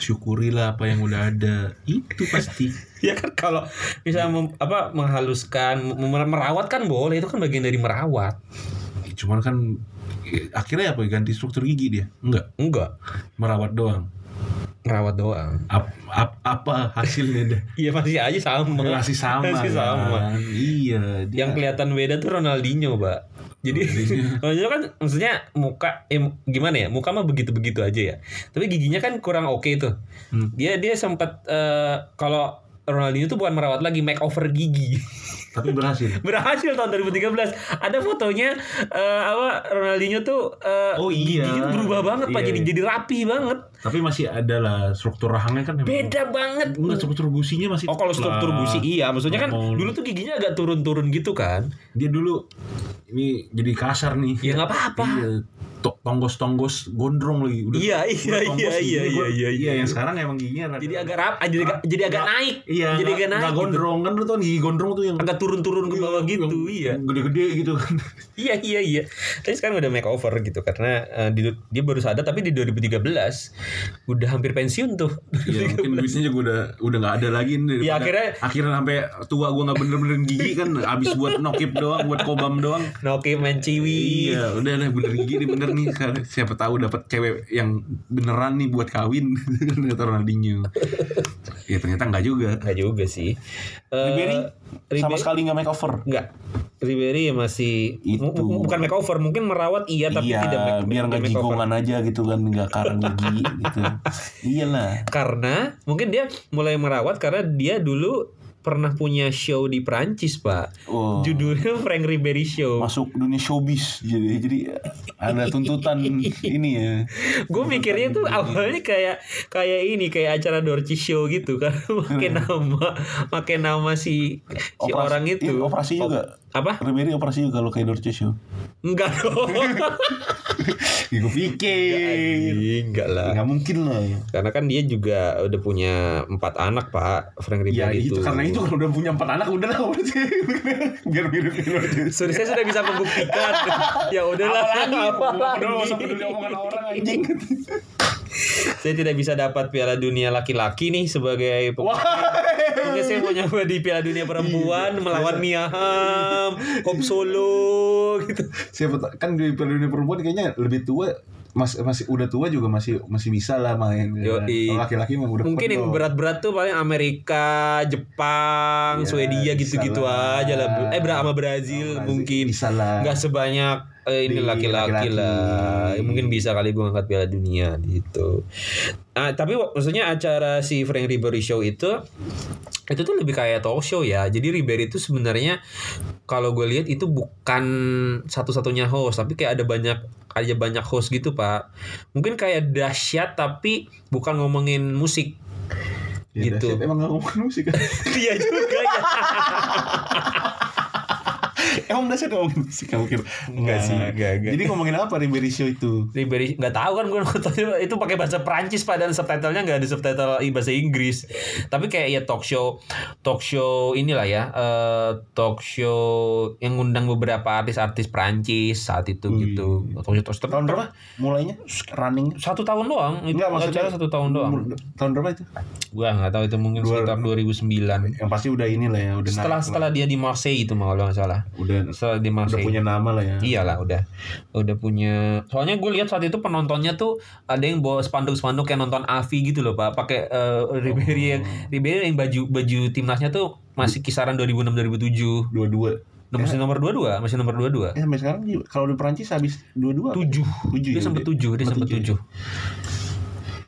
Syukurilah apa yang udah ada. Itu pasti. Ya kan kalau bisa mem- apa menghaluskan merawat kan boleh. Itu kan bagian dari merawat. Cuman kan eh, akhirnya apa? Ganti struktur gigi dia? Enggak enggak merawat doang merawat doang. Ap- ap- apa hasilnya deh iya masih aja sama. Masih sama masih kan? sama. Iya dia. Yang kelihatan beda tuh Ronaldinho pak. Jadi Ronaldinho. Kan maksudnya muka eh, gimana ya? Muka mah begitu begitu aja ya. Tapi giginya kan kurang oke tuh. Hmm. dia dia sempat eh, kalau Ronaldinho tuh bukan merawat lagi makeover gigi. Tapi berhasil. Berhasil tahun 2013 ada fotonya eh, apa Ronaldinho tuh eh, Oh, iya. giginya tuh berubah banget pak. Iya, jadi iya. jadi rapi banget. Tapi masih ada lah struktur rahangnya kan emang- beda banget. Enggak struktur gusinya masih Oh kalau struktur lah. gusi iya. Maksudnya kan Normal. dulu tuh giginya agak turun-turun gitu kan. Dia dulu ini jadi kasar nih. Ya nggak apa-apa. Iya, tonggos-tonggos gondrong lagi. Udah, Iya, iya, iya, giginya, iya, gua- iya, iya. yang sekarang emang giginya jadi agak rap jadi agak jadi agak naik Iya, jadi agak naik nggak gitu. gondrong kan lu tau gigi gondrong tuh yang agak turun-turun ke bawah yang- gitu iya Gede-gede gitu kan. iya iya iya tapi sekarang udah makeover gitu karena eh, di- dia baru sadar tapi di 2013 udah hampir pensiun tuh Iya, mungkin duitnya juga udah udah nggak ada lagi nih. Iya, Daripada akhirnya- akhirnya sampai tua gua nggak bener-bener gigi kan abis buat nokip doang, buat kobam doang. Noki menciwi Iya, udah lah bener gigi nih bener nih. Karena Siapa tahu dapat cewek yang beneran nih buat kawin kata Ronaldinho. Ya ternyata enggak juga. Enggak juga sih Eh, Ribery sama sekali nggak makeover. Enggak. Ribery ya masih Itu. bukan makeover, mungkin merawat iya tapi iya, tidak make- biar nggak jigongan aja gitu kan, nggak karang gigi gitu. Iyalah. Karena mungkin dia mulai merawat karena dia dulu pernah punya show di Prancis, Pak. Oh. Judulnya Frank Ribery Show. Masuk dunia showbiz jadi jadi ada tuntutan ini ya. Gue mikirnya tuh awalnya kayak kayak ini kayak acara Dorci Show gitu kan, pakai nama pakai nama si si Operasi- orang itu. iya, operasi juga. Apa? Ribery operasi juga kalau kayak Show. Enggak dong. Ya, gue pikir. Enggak lah. Nggak mungkin lah. Karena kan dia juga udah punya empat anak pak Frank Ya Ribery itu, itu. karena itu kalau udah punya empat anak udah lah biar mirip. Sudah saya sudah bisa membuktikan. ya udahlah. Apalagi, Udah, usah peduli omongan orang anjing. saya tidak bisa dapat Piala Dunia laki-laki nih sebagai pemain. Saya mau nyoba di Piala Dunia perempuan melawan Mia Hamm, Hop Solo gitu. Siapa kan di Piala Dunia perempuan kayaknya lebih tua mas masih udah tua juga masih masih bisa lah main. laki-laki mah udah Mungkin yang berat-berat tuh paling Amerika, Jepang, Ya, Swedia gitu-gitu aja lah. Eh sama Brazil Sama mungkin. bisa lah. nggak sebanyak eh, ini laki-laki lah. Ya, mungkin bisa kali gue ngangkat piala dunia gitu. Ah tapi maksudnya acara si Frank Ribery Show itu itu tuh lebih kayak talk show ya. Jadi Ribery itu sebenarnya kalau gue lihat itu bukan satu-satunya host tapi kayak ada banyak ada banyak host gitu pak. Mungkin kayak dahsyat tapi bukan ngomongin musik. Ya, gitu. dahsyat. Emang ngomongin musik kan? iya juga ya Emang dahsyat ngomongin musik kan mungkin? Enggak sih, enggak, enggak. Jadi ngomongin apa Ribery Show itu? Ribery nggak tahu kan gue nontonnya itu pakai bahasa Prancis dan subtitlenya nggak ada subtitle bahasa Inggris tapi kayak ya talk show talk show inilah ya eh, talk show yang ngundang beberapa artis-artis Prancis saat itu Wih. gitu talk show, talk show. Tahun berapa? Mulainya? Running? satu tahun doang itu Enggak, maksudnya- satu tahun doang Tahun berapa itu? gua nggak tahu itu mungkin Dua- sekitar 2009 Yang pasti udah inilah ya, udah setelah naik setelah dia di Marseille itu kalau nggak salah lah. Udah setelah di udah punya nama lah ya. Iyalah udah udah punya soalnya gue lihat saat itu penontonnya tuh ada yang bawa spanduk-spanduk yang nonton Avi gitu loh pak pakai eh, Ribery yang Ribery yang baju baju timnasnya tuh masih kisaran 2006 2007 Dua-dua. masih nomor 22 masih nomor 22 Eh sampai sekarang kalau di Perancis habis dua-dua. apa? tujuh Tujuh dia ya, tujuh dia sempet tujuh.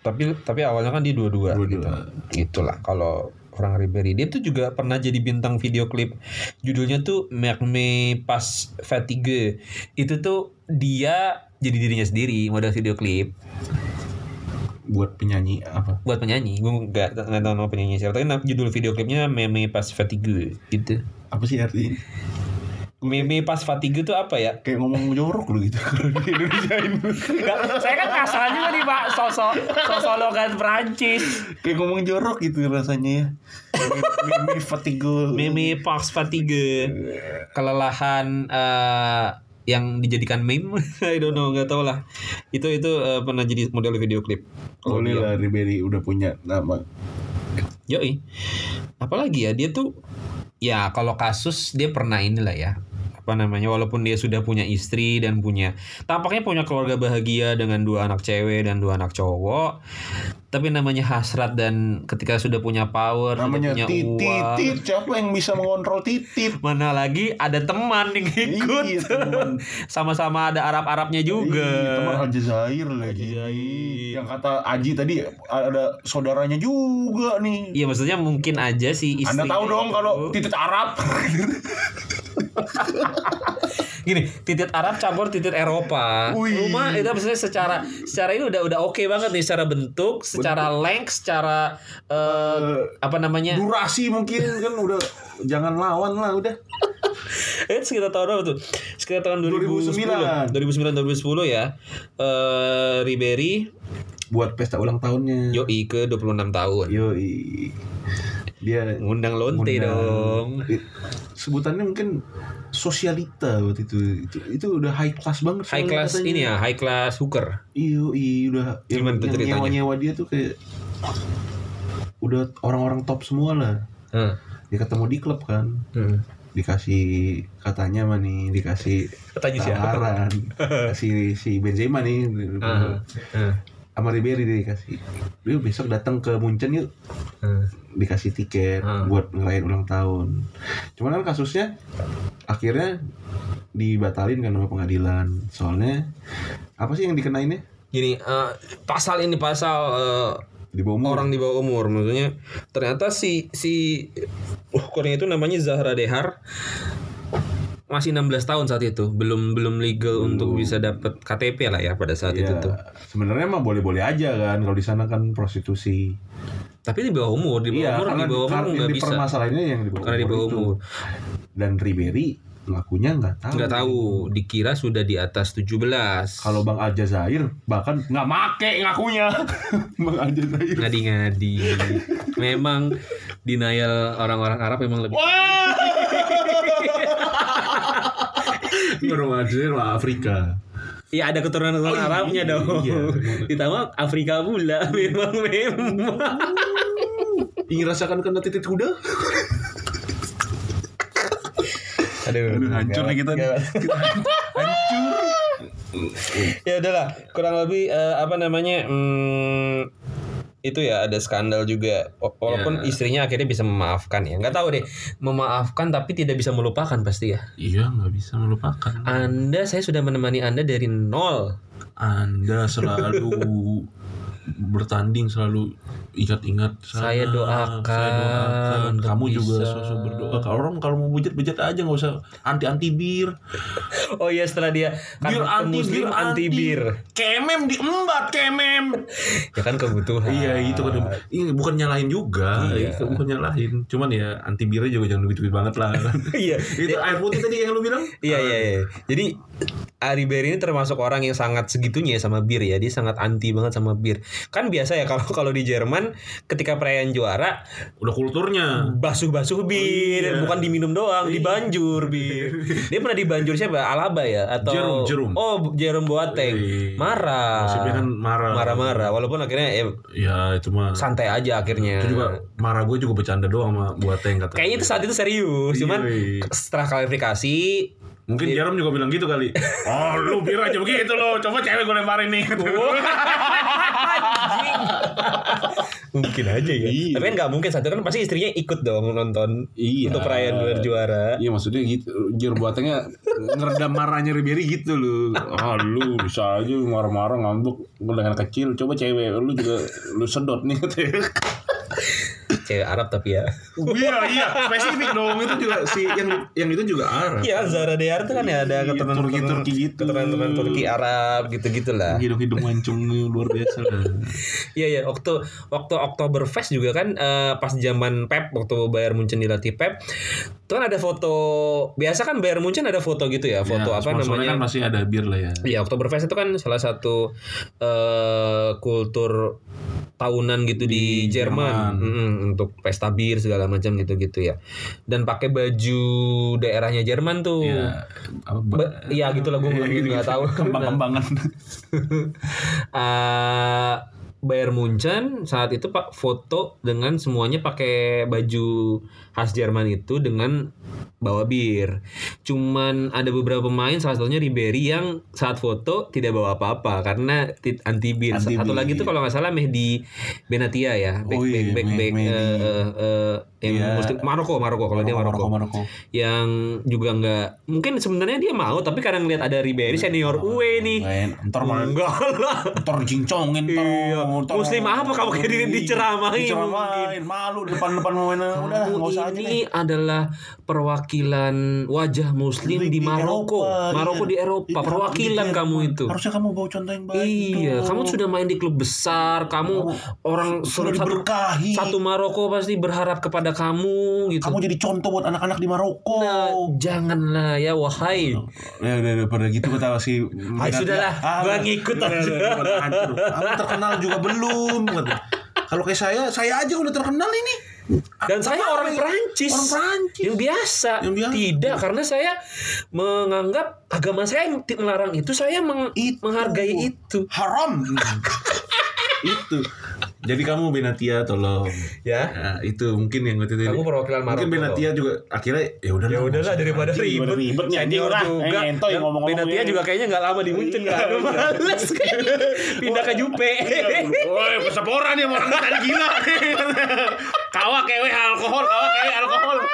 tapi tapi awalnya kan dia dua-dua Dua-dua. gitu gitulah kalau Frank Ribery. Dia tuh juga pernah jadi bintang video klip. Judulnya tuh Merme Pas Fatigue. Itu tuh dia jadi dirinya sendiri model video klip. Buat penyanyi apa? buat penyanyi. Gue nggak nggak tahu nama penyanyi siapa tapi judul video klipnya Meme Pas Fatigue. Gitu. Apa sih artinya? Meme Pas Fatigue tuh apa ya? Kayak ngomong jorok lu gitu. Kalau di Indonesia Nggak, saya kan kasar juga nih pak. Sosok sosok logat Perancis. Kayak ngomong jorok gitu rasanya ya. Mimi fatigue. Meme Pas Fatigue. Kelelahan eh, yang dijadikan meme. I don't know nggak tahu lah. Itu itu eh, pernah jadi model video klip. Dia- lah Ribery udah punya nama. Yoi. Apalagi ya dia tuh ya kalau kasus dia pernah inilah ya apa namanya walaupun dia sudah punya istri dan punya tampaknya punya keluarga bahagia dengan dua anak cewek dan dua anak cowok tapi namanya hasrat dan ketika sudah punya power Namanya sudah punya titit. uang Titit. Siapa yang bisa mengontrol titit? mana lagi ada teman yang ikut Iya, teman. sama-sama ada Arab-Arabnya juga Iya, teman Aljazair lagi. Aljazair. Yang kata Aji tadi ada saudaranya juga nih. Iya maksudnya mungkin aja sih istri Anda tahu dong kalau titit Arab. gini titit Arab campur titit Eropa Wih. rumah itu maksudnya secara secara ini udah udah oke banget nih secara bentuk secara length secara eh, apa namanya Durasi mungkin kan udah jangan lawan lah udah. eh sekitar tahun berapa tuh sekitar tahun 2010 2009. 2009 2010 ya eh Ribery Buat pesta ulang tahunnya. yoi ke 26 tahun Yoi. Dia ngundang lonte Ngundang. dong sebutannya mungkin sosialita waktu itu itu itu udah high class banget high class katanya. ini ya high class hooker iya iya udah yang, Gimana yang ceritanya? nyewa nyewa dia tuh kayak udah orang-orang top semua lah Heeh. dia ketemu di klub kan Heeh. dikasih katanya mah nih dikasih Katanya siapa? tawaran si si Benzema nih. Heeh. Sama Ribery dikasih dia besok datang ke Munchen yuk Heeh. dikasih tiket Hmm. buat ngerayain ulang tahun. Cuman kan kasusnya akhirnya dibatalin kan sama pengadilan. Soalnya apa sih yang dikenainnya? Gini, eh, pasal ini pasal eh, Di bawah umur. orang di bawah umur, maksudnya ternyata si si uh, itu namanya Zahra Dehar masih 16 tahun saat itu, belum belum legal untuk bisa dapat KTP lah ya pada saat itu Iya, tuh. sebenarnya mah boleh-boleh aja kan kalau di sana kan prostitusi. Tapi di bawah umur, di bawah iya, umur, di bawah umur nggak bisa. dipermasalahinnya yang di bawah Karena di bawah itu. umur. Dan Ribery ngakunya nggak tahu. Nggak tahu, dikira sudah di atas 17. Kalau Bang Aljazair bahkan nggak make ngakunya. Bang Aljazair. ngadi-ngadi. Memang denial orang-orang Arab memang lebih Aljazair mah Afrika. Iya ada keturunan-keturunan Oh, iya, Arabnya dong. iya. Ditambah Afrika pula memang memang. Ingin rasakan kena titik kuda? Aduh, Aduh, hancur nih kita. Kita hancur. ya udahlah, kurang lebih eh, apa namanya? hmm, itu ya ada skandal juga Wa- walaupun Ya. istrinya akhirnya bisa memaafkan ya nggak tahu deh memaafkan tapi tidak bisa melupakan pasti ya Iya nggak bisa melupakan. anda saya sudah menemani anda dari nol Anda selalu bertanding selalu ingat-ingat Saya doakan saya doakan. kamu juga bisa. sosok berdoa. Kalau orang kalau mau bejat bejat aja nggak usah anti anti bir. Oh iya setelah dia kan bir anti muslim bir anti bir kemem diembat kemem. Ya kan kebutuhan. Iya itu kan. Ini bukan nyalahin juga Iya. itu bukan nyalahin. Cuman ya anti birnya juga jangan duit duit banget lah. Iya. Itu air putih tadi yang lu bilang? Iya iya iya. Jadi Ari Berry ini termasuk orang yang sangat segitunya ya sama bir ya. Dia sangat anti banget sama bir. Kan biasa ya kalau kalau di Jerman ketika perayaan juara udah kulturnya basuh-basuh bir, Iya. bukan diminum doang, dibanjur bir. Dia pernah dibanjur siapa? Alaba ya atau Jerome, Jerome. Oh, Jerome Boateng. Iya. Marah. Maksudnya kan marah Marah-marah walaupun akhirnya ya ya itu mah santai aja akhirnya. itu juga marah gue juga bercanda doang sama buat yang kata Kayaknya itu saat itu serius, cuman Iya. setelah klarifikasi Mungkin Jarom juga bilang gitu kali. Oh, lu bir aja begitu lo. Coba cewek gue lemparin nih. Mungkin aja ya. Iya. Tapi kan nggak mungkin satu kan pasti istrinya ikut dong nonton Iya. untuk perayaan gelar juara. Iya maksudnya gitu Jir buatannya ngeredam marahnya Ribery gitu loh Ah lu bisa aja marah-marah ngambek dengan kecil Coba cewek lu juga lu sedot nih katanya Cewek Arab tapi ya. iya, iya. Spesifik dong. Itu juga si yang yang itu juga Arab. Iya Zara Dehar tuh kan ya ada Iya, keturunan Turki-Turki gitu. keturunan Turki Arab gitu gitulah. Hidung-hidung mancung nih, luar biasa Iya iya waktu waktu Oktoberfest juga kan eh, pas zaman Pep waktu Bayern Munchen dilatih Pep itu kan ada foto biasa kan Bayern Munchen ada foto gitu ya foto Ya, apa namanya kan masih ada bir lah ya. Iya Oktoberfest itu kan salah satu eh kultur tahunan gitu di, Di Jerman, Jerman. Mm-mm, untuk pesta bir segala macam gitu-gitu ya. Dan pakai baju daerahnya Jerman tuh. Ya, apa, ba- Ba- Iya gitu lah gue nggak tahu. kembang-kembangan. Eh, Bayern Munchen saat itu pak foto dengan semuanya pakai baju khas Jerman itu dengan bawa bir. Cuman ada beberapa pemain salah satunya Ribery yang saat foto tidak bawa apa-apa karena ti- anti bir. Anti Satu lagi itu kalau nggak salah Mehdi Benatia ya, back Oh back iya, back, back, eh, eh, eh, yang Iya. Muslim Maroko Maroko kalau dia Maroko. Maroko. Yang juga nggak mungkin sebenarnya dia mau tapi karena ngeliat ada Ribery senior UE nih. Ntar Enggak lah. ntar cincongin Iya. Muslim apa kamu kayak di- diceramahin diceramahin malu depan-depan main udah nggak usah ini adalah perwakilan wajah muslim di, Di Maroko. Eropa, Maroko iya. di Eropa, Iya, perwakilan iya, kamu itu. harusnya kamu bawa contoh yang baik Iya, dong. kamu sudah main di klub besar, kamu orang sudah satu, diberkahi satu Maroko pasti berharap kepada kamu gitu. kamu jadi contoh buat anak-anak di Maroko Nah, janganlah ya wahai. Ya udah udah pada gitu kata si Ah, sudahlah, gua ngikut udah, aja. udah, udah, hancur. Kamu terkenal juga belum. Kalau kayak saya, saya aja udah terkenal ini. Dan saya orang Perancis. Orang Perancis. Yang biasa. Yang biasa. Tidak, karena saya menganggap agama saya yang melarang itu, saya meng- Itu. menghargai itu. Haram. itu. Jadi kamu Benatia tolong. Ya. Nah, itu mungkin yang waktu itu. Kamu perwakilan Maroko. Mungkin Benatia juga akhirnya ya udah Ya udahlah daripada ribet. ribet nih Senior lah. juga. Eh, entoy Dan ngomong-ngomong Benatia ini. juga kayaknya nggak lama di Munchen Iya, kan. Males Pindah ke Jupe. Woi, pesaporan ya orang tadi gila. Kawa kewe alkohol, kawa kewe alkohol.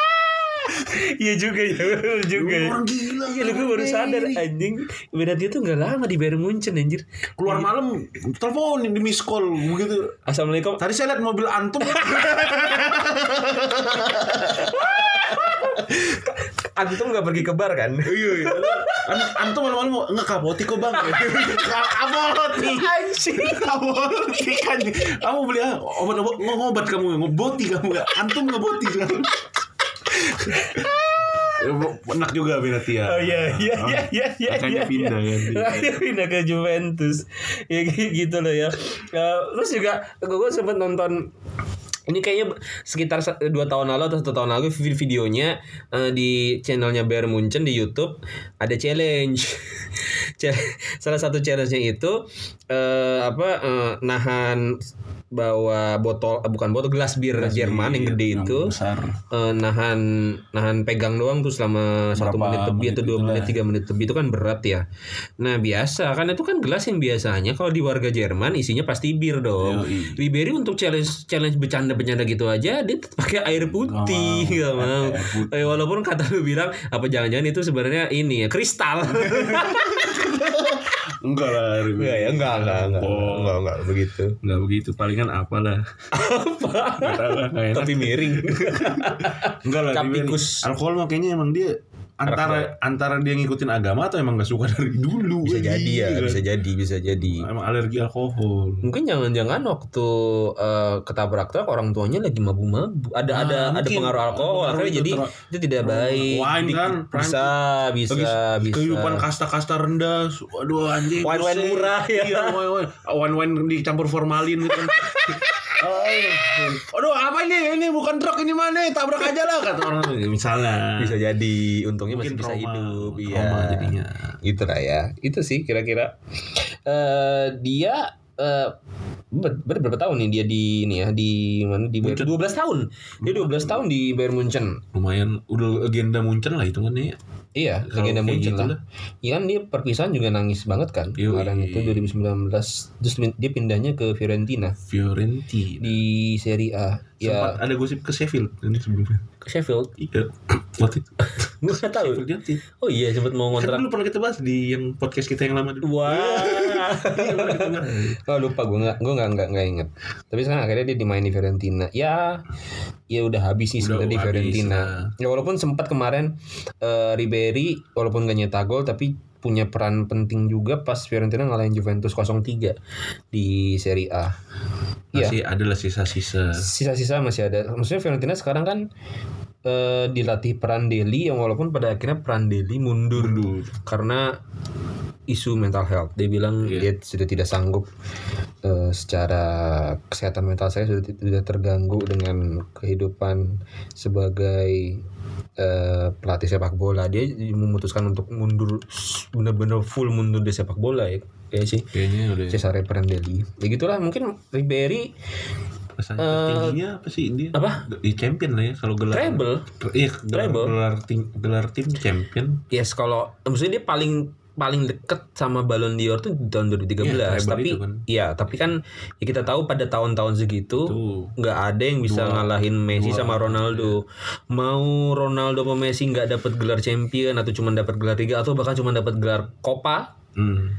Iya juga ya, bener juga ya. Orang gila. Iya, lu gue baru sadar anjing. Benatia tuh nggak lama di Bayern Munchen anjir. Keluar malam telepon di miss call begitu. Assalamualaikum. Tadi saya lihat mobil antum. Antum nggak pergi ke bar kan? Iya iya. An- Antum malam-malam mau ngekapoti kok bang. Kapoti. Anjing. Kapoti kan. Kamu beli ah, obat-obat ngobat kamu ngoboti kamu. Antum ngeboti sekarang. Ya, Enak juga Benatia. Oh iya iya iya iya iya. Makanya iya, pindah iya. kan. Makanya pindah ke Juventus. Ya gi- gitu loh ya. Eh, terus juga gue sempat nonton ini kayaknya sekitar dua tahun lalu atau satu tahun lalu vid- videonya eh, di channelnya Bayern Munchen di YouTube ada challenge. Ch- Salah satu challenge-nya itu eh, apa eh, nahan bawa botol eh, bukan botol gelas bir Jerman yang gede Yang itu besar. eh, nahan nahan pegang doang tuh selama satu menit lebih atau dua itulah. menit tiga menit lebih itu kan berat ya nah biasa kan itu kan gelas yang biasanya kalau di warga Jerman isinya pasti bir dong Yoi. Ribery untuk challenge challenge bercanda bercanda gitu aja dia tetap pakai air putih Nggak gak mau Air putih. Eh, walaupun kata lu bilang apa jangan-jangan itu sebenarnya ini ya kristal Enggak lah. enggak ya enggak enggak enggak Oh. enggak enggak begitu Enggak begitu, palingan apalah. apa Enggak tahu lah, tapi miring Enggak lah, Capikus. Alkohol mah kayaknya emang dia antara antara dia ngikutin agama atau emang gak suka dari dulu. bisa jadi ya Iya. bisa jadi bisa jadi Emang alergi alkohol. Mungkin jangan-jangan waktu eh, ketabrak truk orang tuanya lagi mabuk-mabuk. Ada Ah, ada ada mungkin. pengaruh alkohol Pengaruh akhirnya itu jadi itu tidak baik. Wine Di- kan, bisa bisa Bagi bisa. kehidupan kasta-kasta rendah. Waduh anjing. Wine-wine pusing. murah, ya. Iya, wine-wine. Wine-wine dicampur formalin gitu. Oh, Aduh apa ini? Ini bukan truk ini mana? Tabrak aja lah kata orang. Misalnya. bisa jadi untungnya masih Mungkin bisa trauma. hidup Trauma iya jadinya. gitu lah ya itu sih kira-kira eh dia eh ber- ber- berapa tahun nih dia di ini ya di mana di Bayern 12 tahun dia 12 tahun di Bayern Munchen Lumayan udah legenda Munchen lah hitungannya. Iya, Kalau legenda Munchen gitu lah. Iya kan dia perpisahan juga nangis banget kan Yoi. kemarin itu 2019 terus dia pindahnya ke Fiorentina Fiorentina. di Serie A. Sempat Ya ada gosip ke Sheffield kan sebelumnya. ke Sheffield. Iya. Waktu itu. Gue nggak tahu. Oh iya sempat mau Kan ngontrak. dulu pernah kita bahas di yang podcast kita yang lama dulu. Wah. Bahas. oh lupa gue nggak gue nggak nggak nggak inget. Tapi sekarang akhirnya dia dimain di Fiorentina. Ya ya udah habis sih sebenarnya di habis, Fiorentina. nah. Ya walaupun sempat kemarin eh, Ribery walaupun gak nyetak gol tapi punya peran penting juga pas Fiorentina ngalahin Juventus 0-3 di Serie A. Iya. Masih adalah sisa-sisa. Sisa-sisa masih ada. Maksudnya Fiorentina sekarang kan eh, dilatih Prandelli yang walaupun pada akhirnya Prandelli mundur Mundur. karena isu mental health. Dia bilang dia sudah tidak sanggup eh, secara kesehatan mental saya sudah tidak terganggu dengan kehidupan sebagai eh, pelatih sepak bola. Dia memutuskan untuk mundur benar-benar full mundur di sepak bola ya. Ya sih. Kayaknya udah Cesare Prandelli. Ya gitulah mungkin Ribery prestasi tertingginya apa sih dia? Apa? Di champion lah ya kalau gelar. treble. Iya, gelar, Treble. gelar tim gelar tim champion. Yes, kalau maksudnya dia paling paling deket sama Ballon d'Or tuh di tahun 2013. Iya, treble tapi kan. iya, tapi kan ya kita tahu pada tahun-tahun segitu nggak ada yang bisa ngalahin Messi sama Ronaldo. Mau Ronaldo sama Messi nggak dapat gelar champion atau cuma dapat gelar liga atau bahkan cuma dapat gelar Copa, Hmm.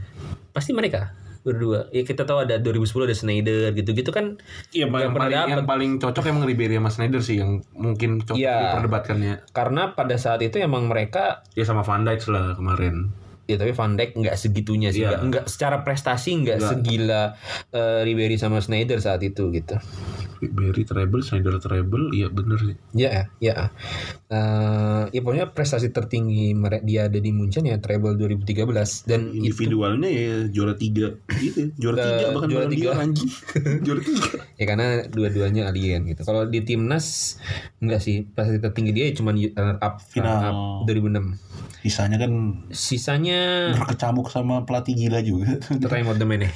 pasti mereka berdua. Ya kita tahu ada 2010 ada Snyder gitu-gitu kan. Iya, yang, paling dapet. yang paling cocok emang Ribery sama Snyder sih yang mungkin cocok Iya. diperdebatkannya. Karena pada saat itu emang mereka Ya sama Van Dijk lah kemarin. Ya tapi Van Dijk nggak segitunya sih, Iya. nggak secara prestasi nggak segila eh, Ribery sama Snyder saat itu gitu. Ribery treble, Snyder treble, iya bener sih. Ya, ya. Eh, ya pokoknya prestasi tertinggi dia ada di Munchen ya treble 2013 dan itu Individualnya ya juara tiga gitu, juara tiga bahkan juara tiga. anjing. juara tiga. ya karena dua-duanya alien gitu. Kalau di timnas enggak sih prestasi tertinggi dia cuma runner up Final. runner up 2006. Sisanya kan Sisanya berkecamuk sama pelatih gila juga. Raymond Domenech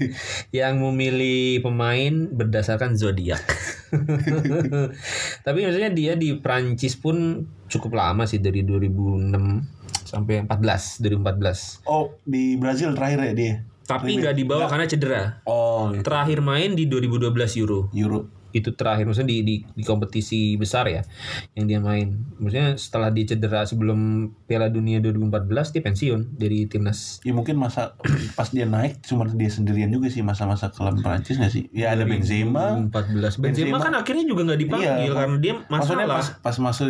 yang memilih pemain berdasarkan zodiak. Tapi maksudnya dia di Prancis pun cukup lama sih dari 2006 sampai 14 2014. Oh, di Brazil terakhir ya dia. Tapi nggak dibawa karena cedera. Oh, Terakhir main di 2012 Euro. Euro. Itu terakhir maksudnya di, di di kompetisi besar ya yang dia main. Maksudnya setelah dia cedera sebelum Piala Dunia 2014 dia pensiun dari timnas Ya mungkin masa pas dia naik cuma dia sendirian juga sih masa-masa kelam Prancis gak sih? Ya ada Benzema. 2014. Benzema, Benzema. kan akhirnya juga nggak dipanggil Iya, karena dia Maksudnya masalah. pas pas masuk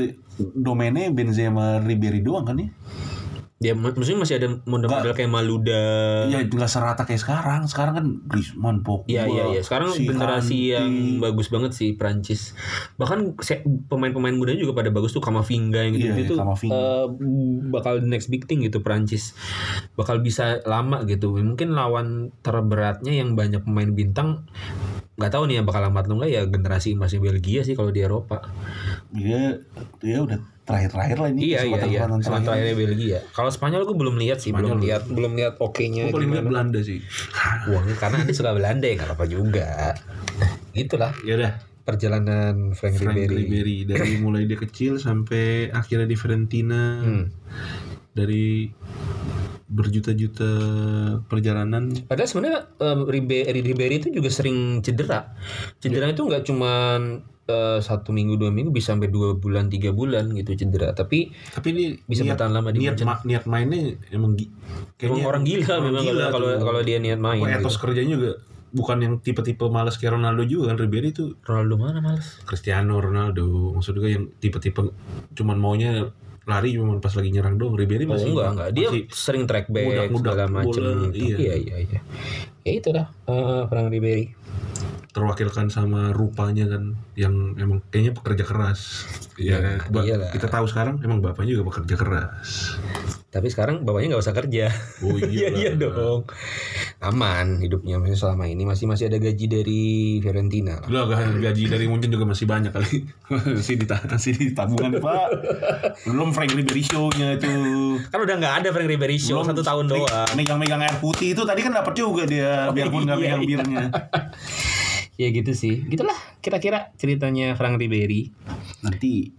domainnya Benzema Ribery doang kan ya? Dia mak- maksudnya masih ada model-model kayak Maluda. Ya nggak serata kayak sekarang. Sekarang kan Griezmann, Pogba. Iya iya iya. Sekarang si generasi Kanté. yang bagus banget sih Prancis. Bahkan pemain-pemain muda juga pada bagus tuh Kamavinga yang gitu Iya, gitu. Kamavinga. eh, bakal next big thing gitu Prancis. Bakal bisa lama gitu. Mungkin lawan terberatnya yang banyak pemain bintang nggak tahu nih ya bakal lambat atau enggak ya generasi emasnya Belgia sih kalau di Eropa. Dia dia udah terakhir-terakhir lah ini. Iya iya iya. Sama terakhir. terakhirnya Belgia. Kalau Spanyol gue belum lihat sih, belum lihat belum lihat oke-nya Gue paling lihat. Belanda sih. Wah, karena dia suka Belanda ya nggak apa-apa juga. Gitulah Ya udah, perjalanan Frank, Frank Ribery. Ribery dari mulai dia kecil sampai akhirnya di Fiorentina Hmm. dari berjuta-juta perjalanan Padahal sebenarnya em, Ribe- Ribery itu juga sering cedera. Cedera itu nggak cuman satu minggu dua minggu bisa sampai dua bulan tiga bulan gitu cedera. Tapi tapi ini Bisa niat, bertahan lama di niat, ma- niat mainnya emang gi- emang orang gila orang memang gila kalau tuh. kalau dia niat main. Wah, gitu. etos kerjanya juga bukan yang tipe-tipe malas kayak Ronaldo juga kan Ribery itu Ronaldo mana males? Cristiano Ronaldo maksud gue yang tipe-tipe cuman maunya lari cuma pas lagi nyerang doang Ribery Oh masih enggak enggak dia masih sering track back ngudak-ngudak segala macam. bola, iya. iya iya iya. Ya itu dah eh, Frank Ribery. Terwakilkan sama rupanya kan yang emang kayaknya pekerja keras ya Iya, iyalah. kita tahu sekarang emang bapaknya juga pekerja keras Tapi sekarang bapaknya nggak usah kerja. oh Iya iya iya dong. Aman hidupnya maksudnya selama ini masih masih ada gaji dari Fiorentina lah. Lah gaji dari Munchen juga masih banyak kali. masih di masih di tabungan Pak. Belum Frank Ribery show-nya tuh. Kan udah nggak ada Frank Ribery show Belum satu tahun doang. Megang-megang air putih itu tadi kan dapat juga dia biarpun nggak iya, megang iya. birnya. Ya gitu sih. Gitulah kira-kira ceritanya Frank Ribery. Nanti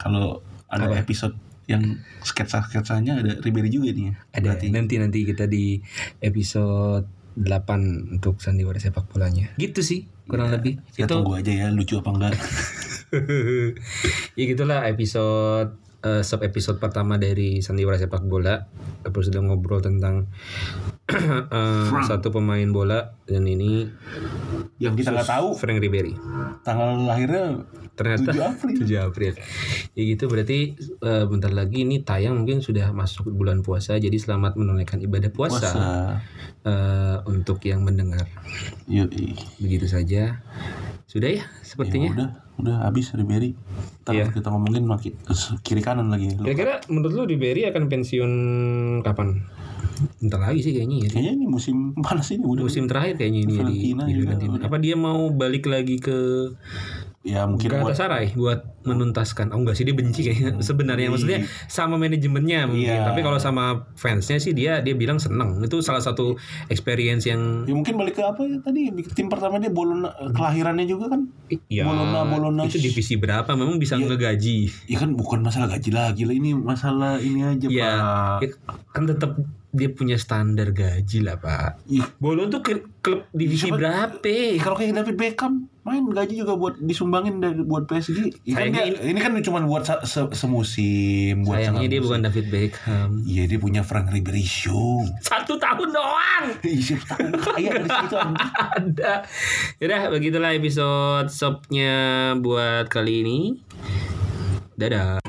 kalau ada Apa? episode yang sketsa-sketsanya ada Ribery juga nih ya. Ada Berarti. nanti nanti kita di episode 8 untuk sandiwara sepak bolanya. Gitu sih kurang lebih. Kita Itu tunggu aja ya lucu apa enggak. ya gitulah episode eh, sub episode pertama dari sandiwara sepak bola. Episode ngobrol tentang eh, satu pemain bola dan ini Yang kita nggak tahu Frank Ribery. tanggal lahirnya Ternyata 7 April. 7 April. Ya gitu berarti eh, bentar lagi ini tayang mungkin sudah masuk bulan puasa jadi selamat menunaikan ibadah puasa, Puasa. eh, untuk yang mendengar. Yoi. Begitu saja. Sudah ya Ya sepertinya. udah, udah habis Ribery. Ntar Iya. kita ngomongin makin kiri kanan lagi. Kira-kira menurut lu Ribery akan pensiun kapan? Bentar lagi sih kayaknya ya. Kayaknya ini musim panas ini udah. Musim terakhir kayaknya ini ya di, di. Fiorentina. Apa dia mau balik lagi ke Ya mungkin buat Galatasaray buat menuntaskan. Oh enggak sih dia benci kayaknya sebenarnya maksudnya sama manajemennya mungkin. Iya. Tapi kalau sama fansnya sih dia dia bilang seneng. Itu salah satu experience yang Ya mungkin balik ke apa ya tadi tim pertama dia Bologna kelahirannya juga kan? ya Bologna Bologna. itu divisi berapa memang bisa ngegaji. Ya kan bukan masalah gaji lagi lah ini masalah ini aja Ya, pak. ya, kan tetap dia punya standar gaji lah pak. Ih, Bolo tuh ke- klub divisi Siapa- berapa? Kalau kayak David Beckham main gaji juga buat disumbangin dari buat PSG. Ya kan Sayangnya dia- ini, kan cuma buat se- semusim buat Sayangnya dia musim. bukan David Beckham. Iya dia punya Frank Ribery show. Satu tahun doang. Kaya dari situ anjing. ada. Yaudah begitulah episode shopnya buat kali ini. Dadah.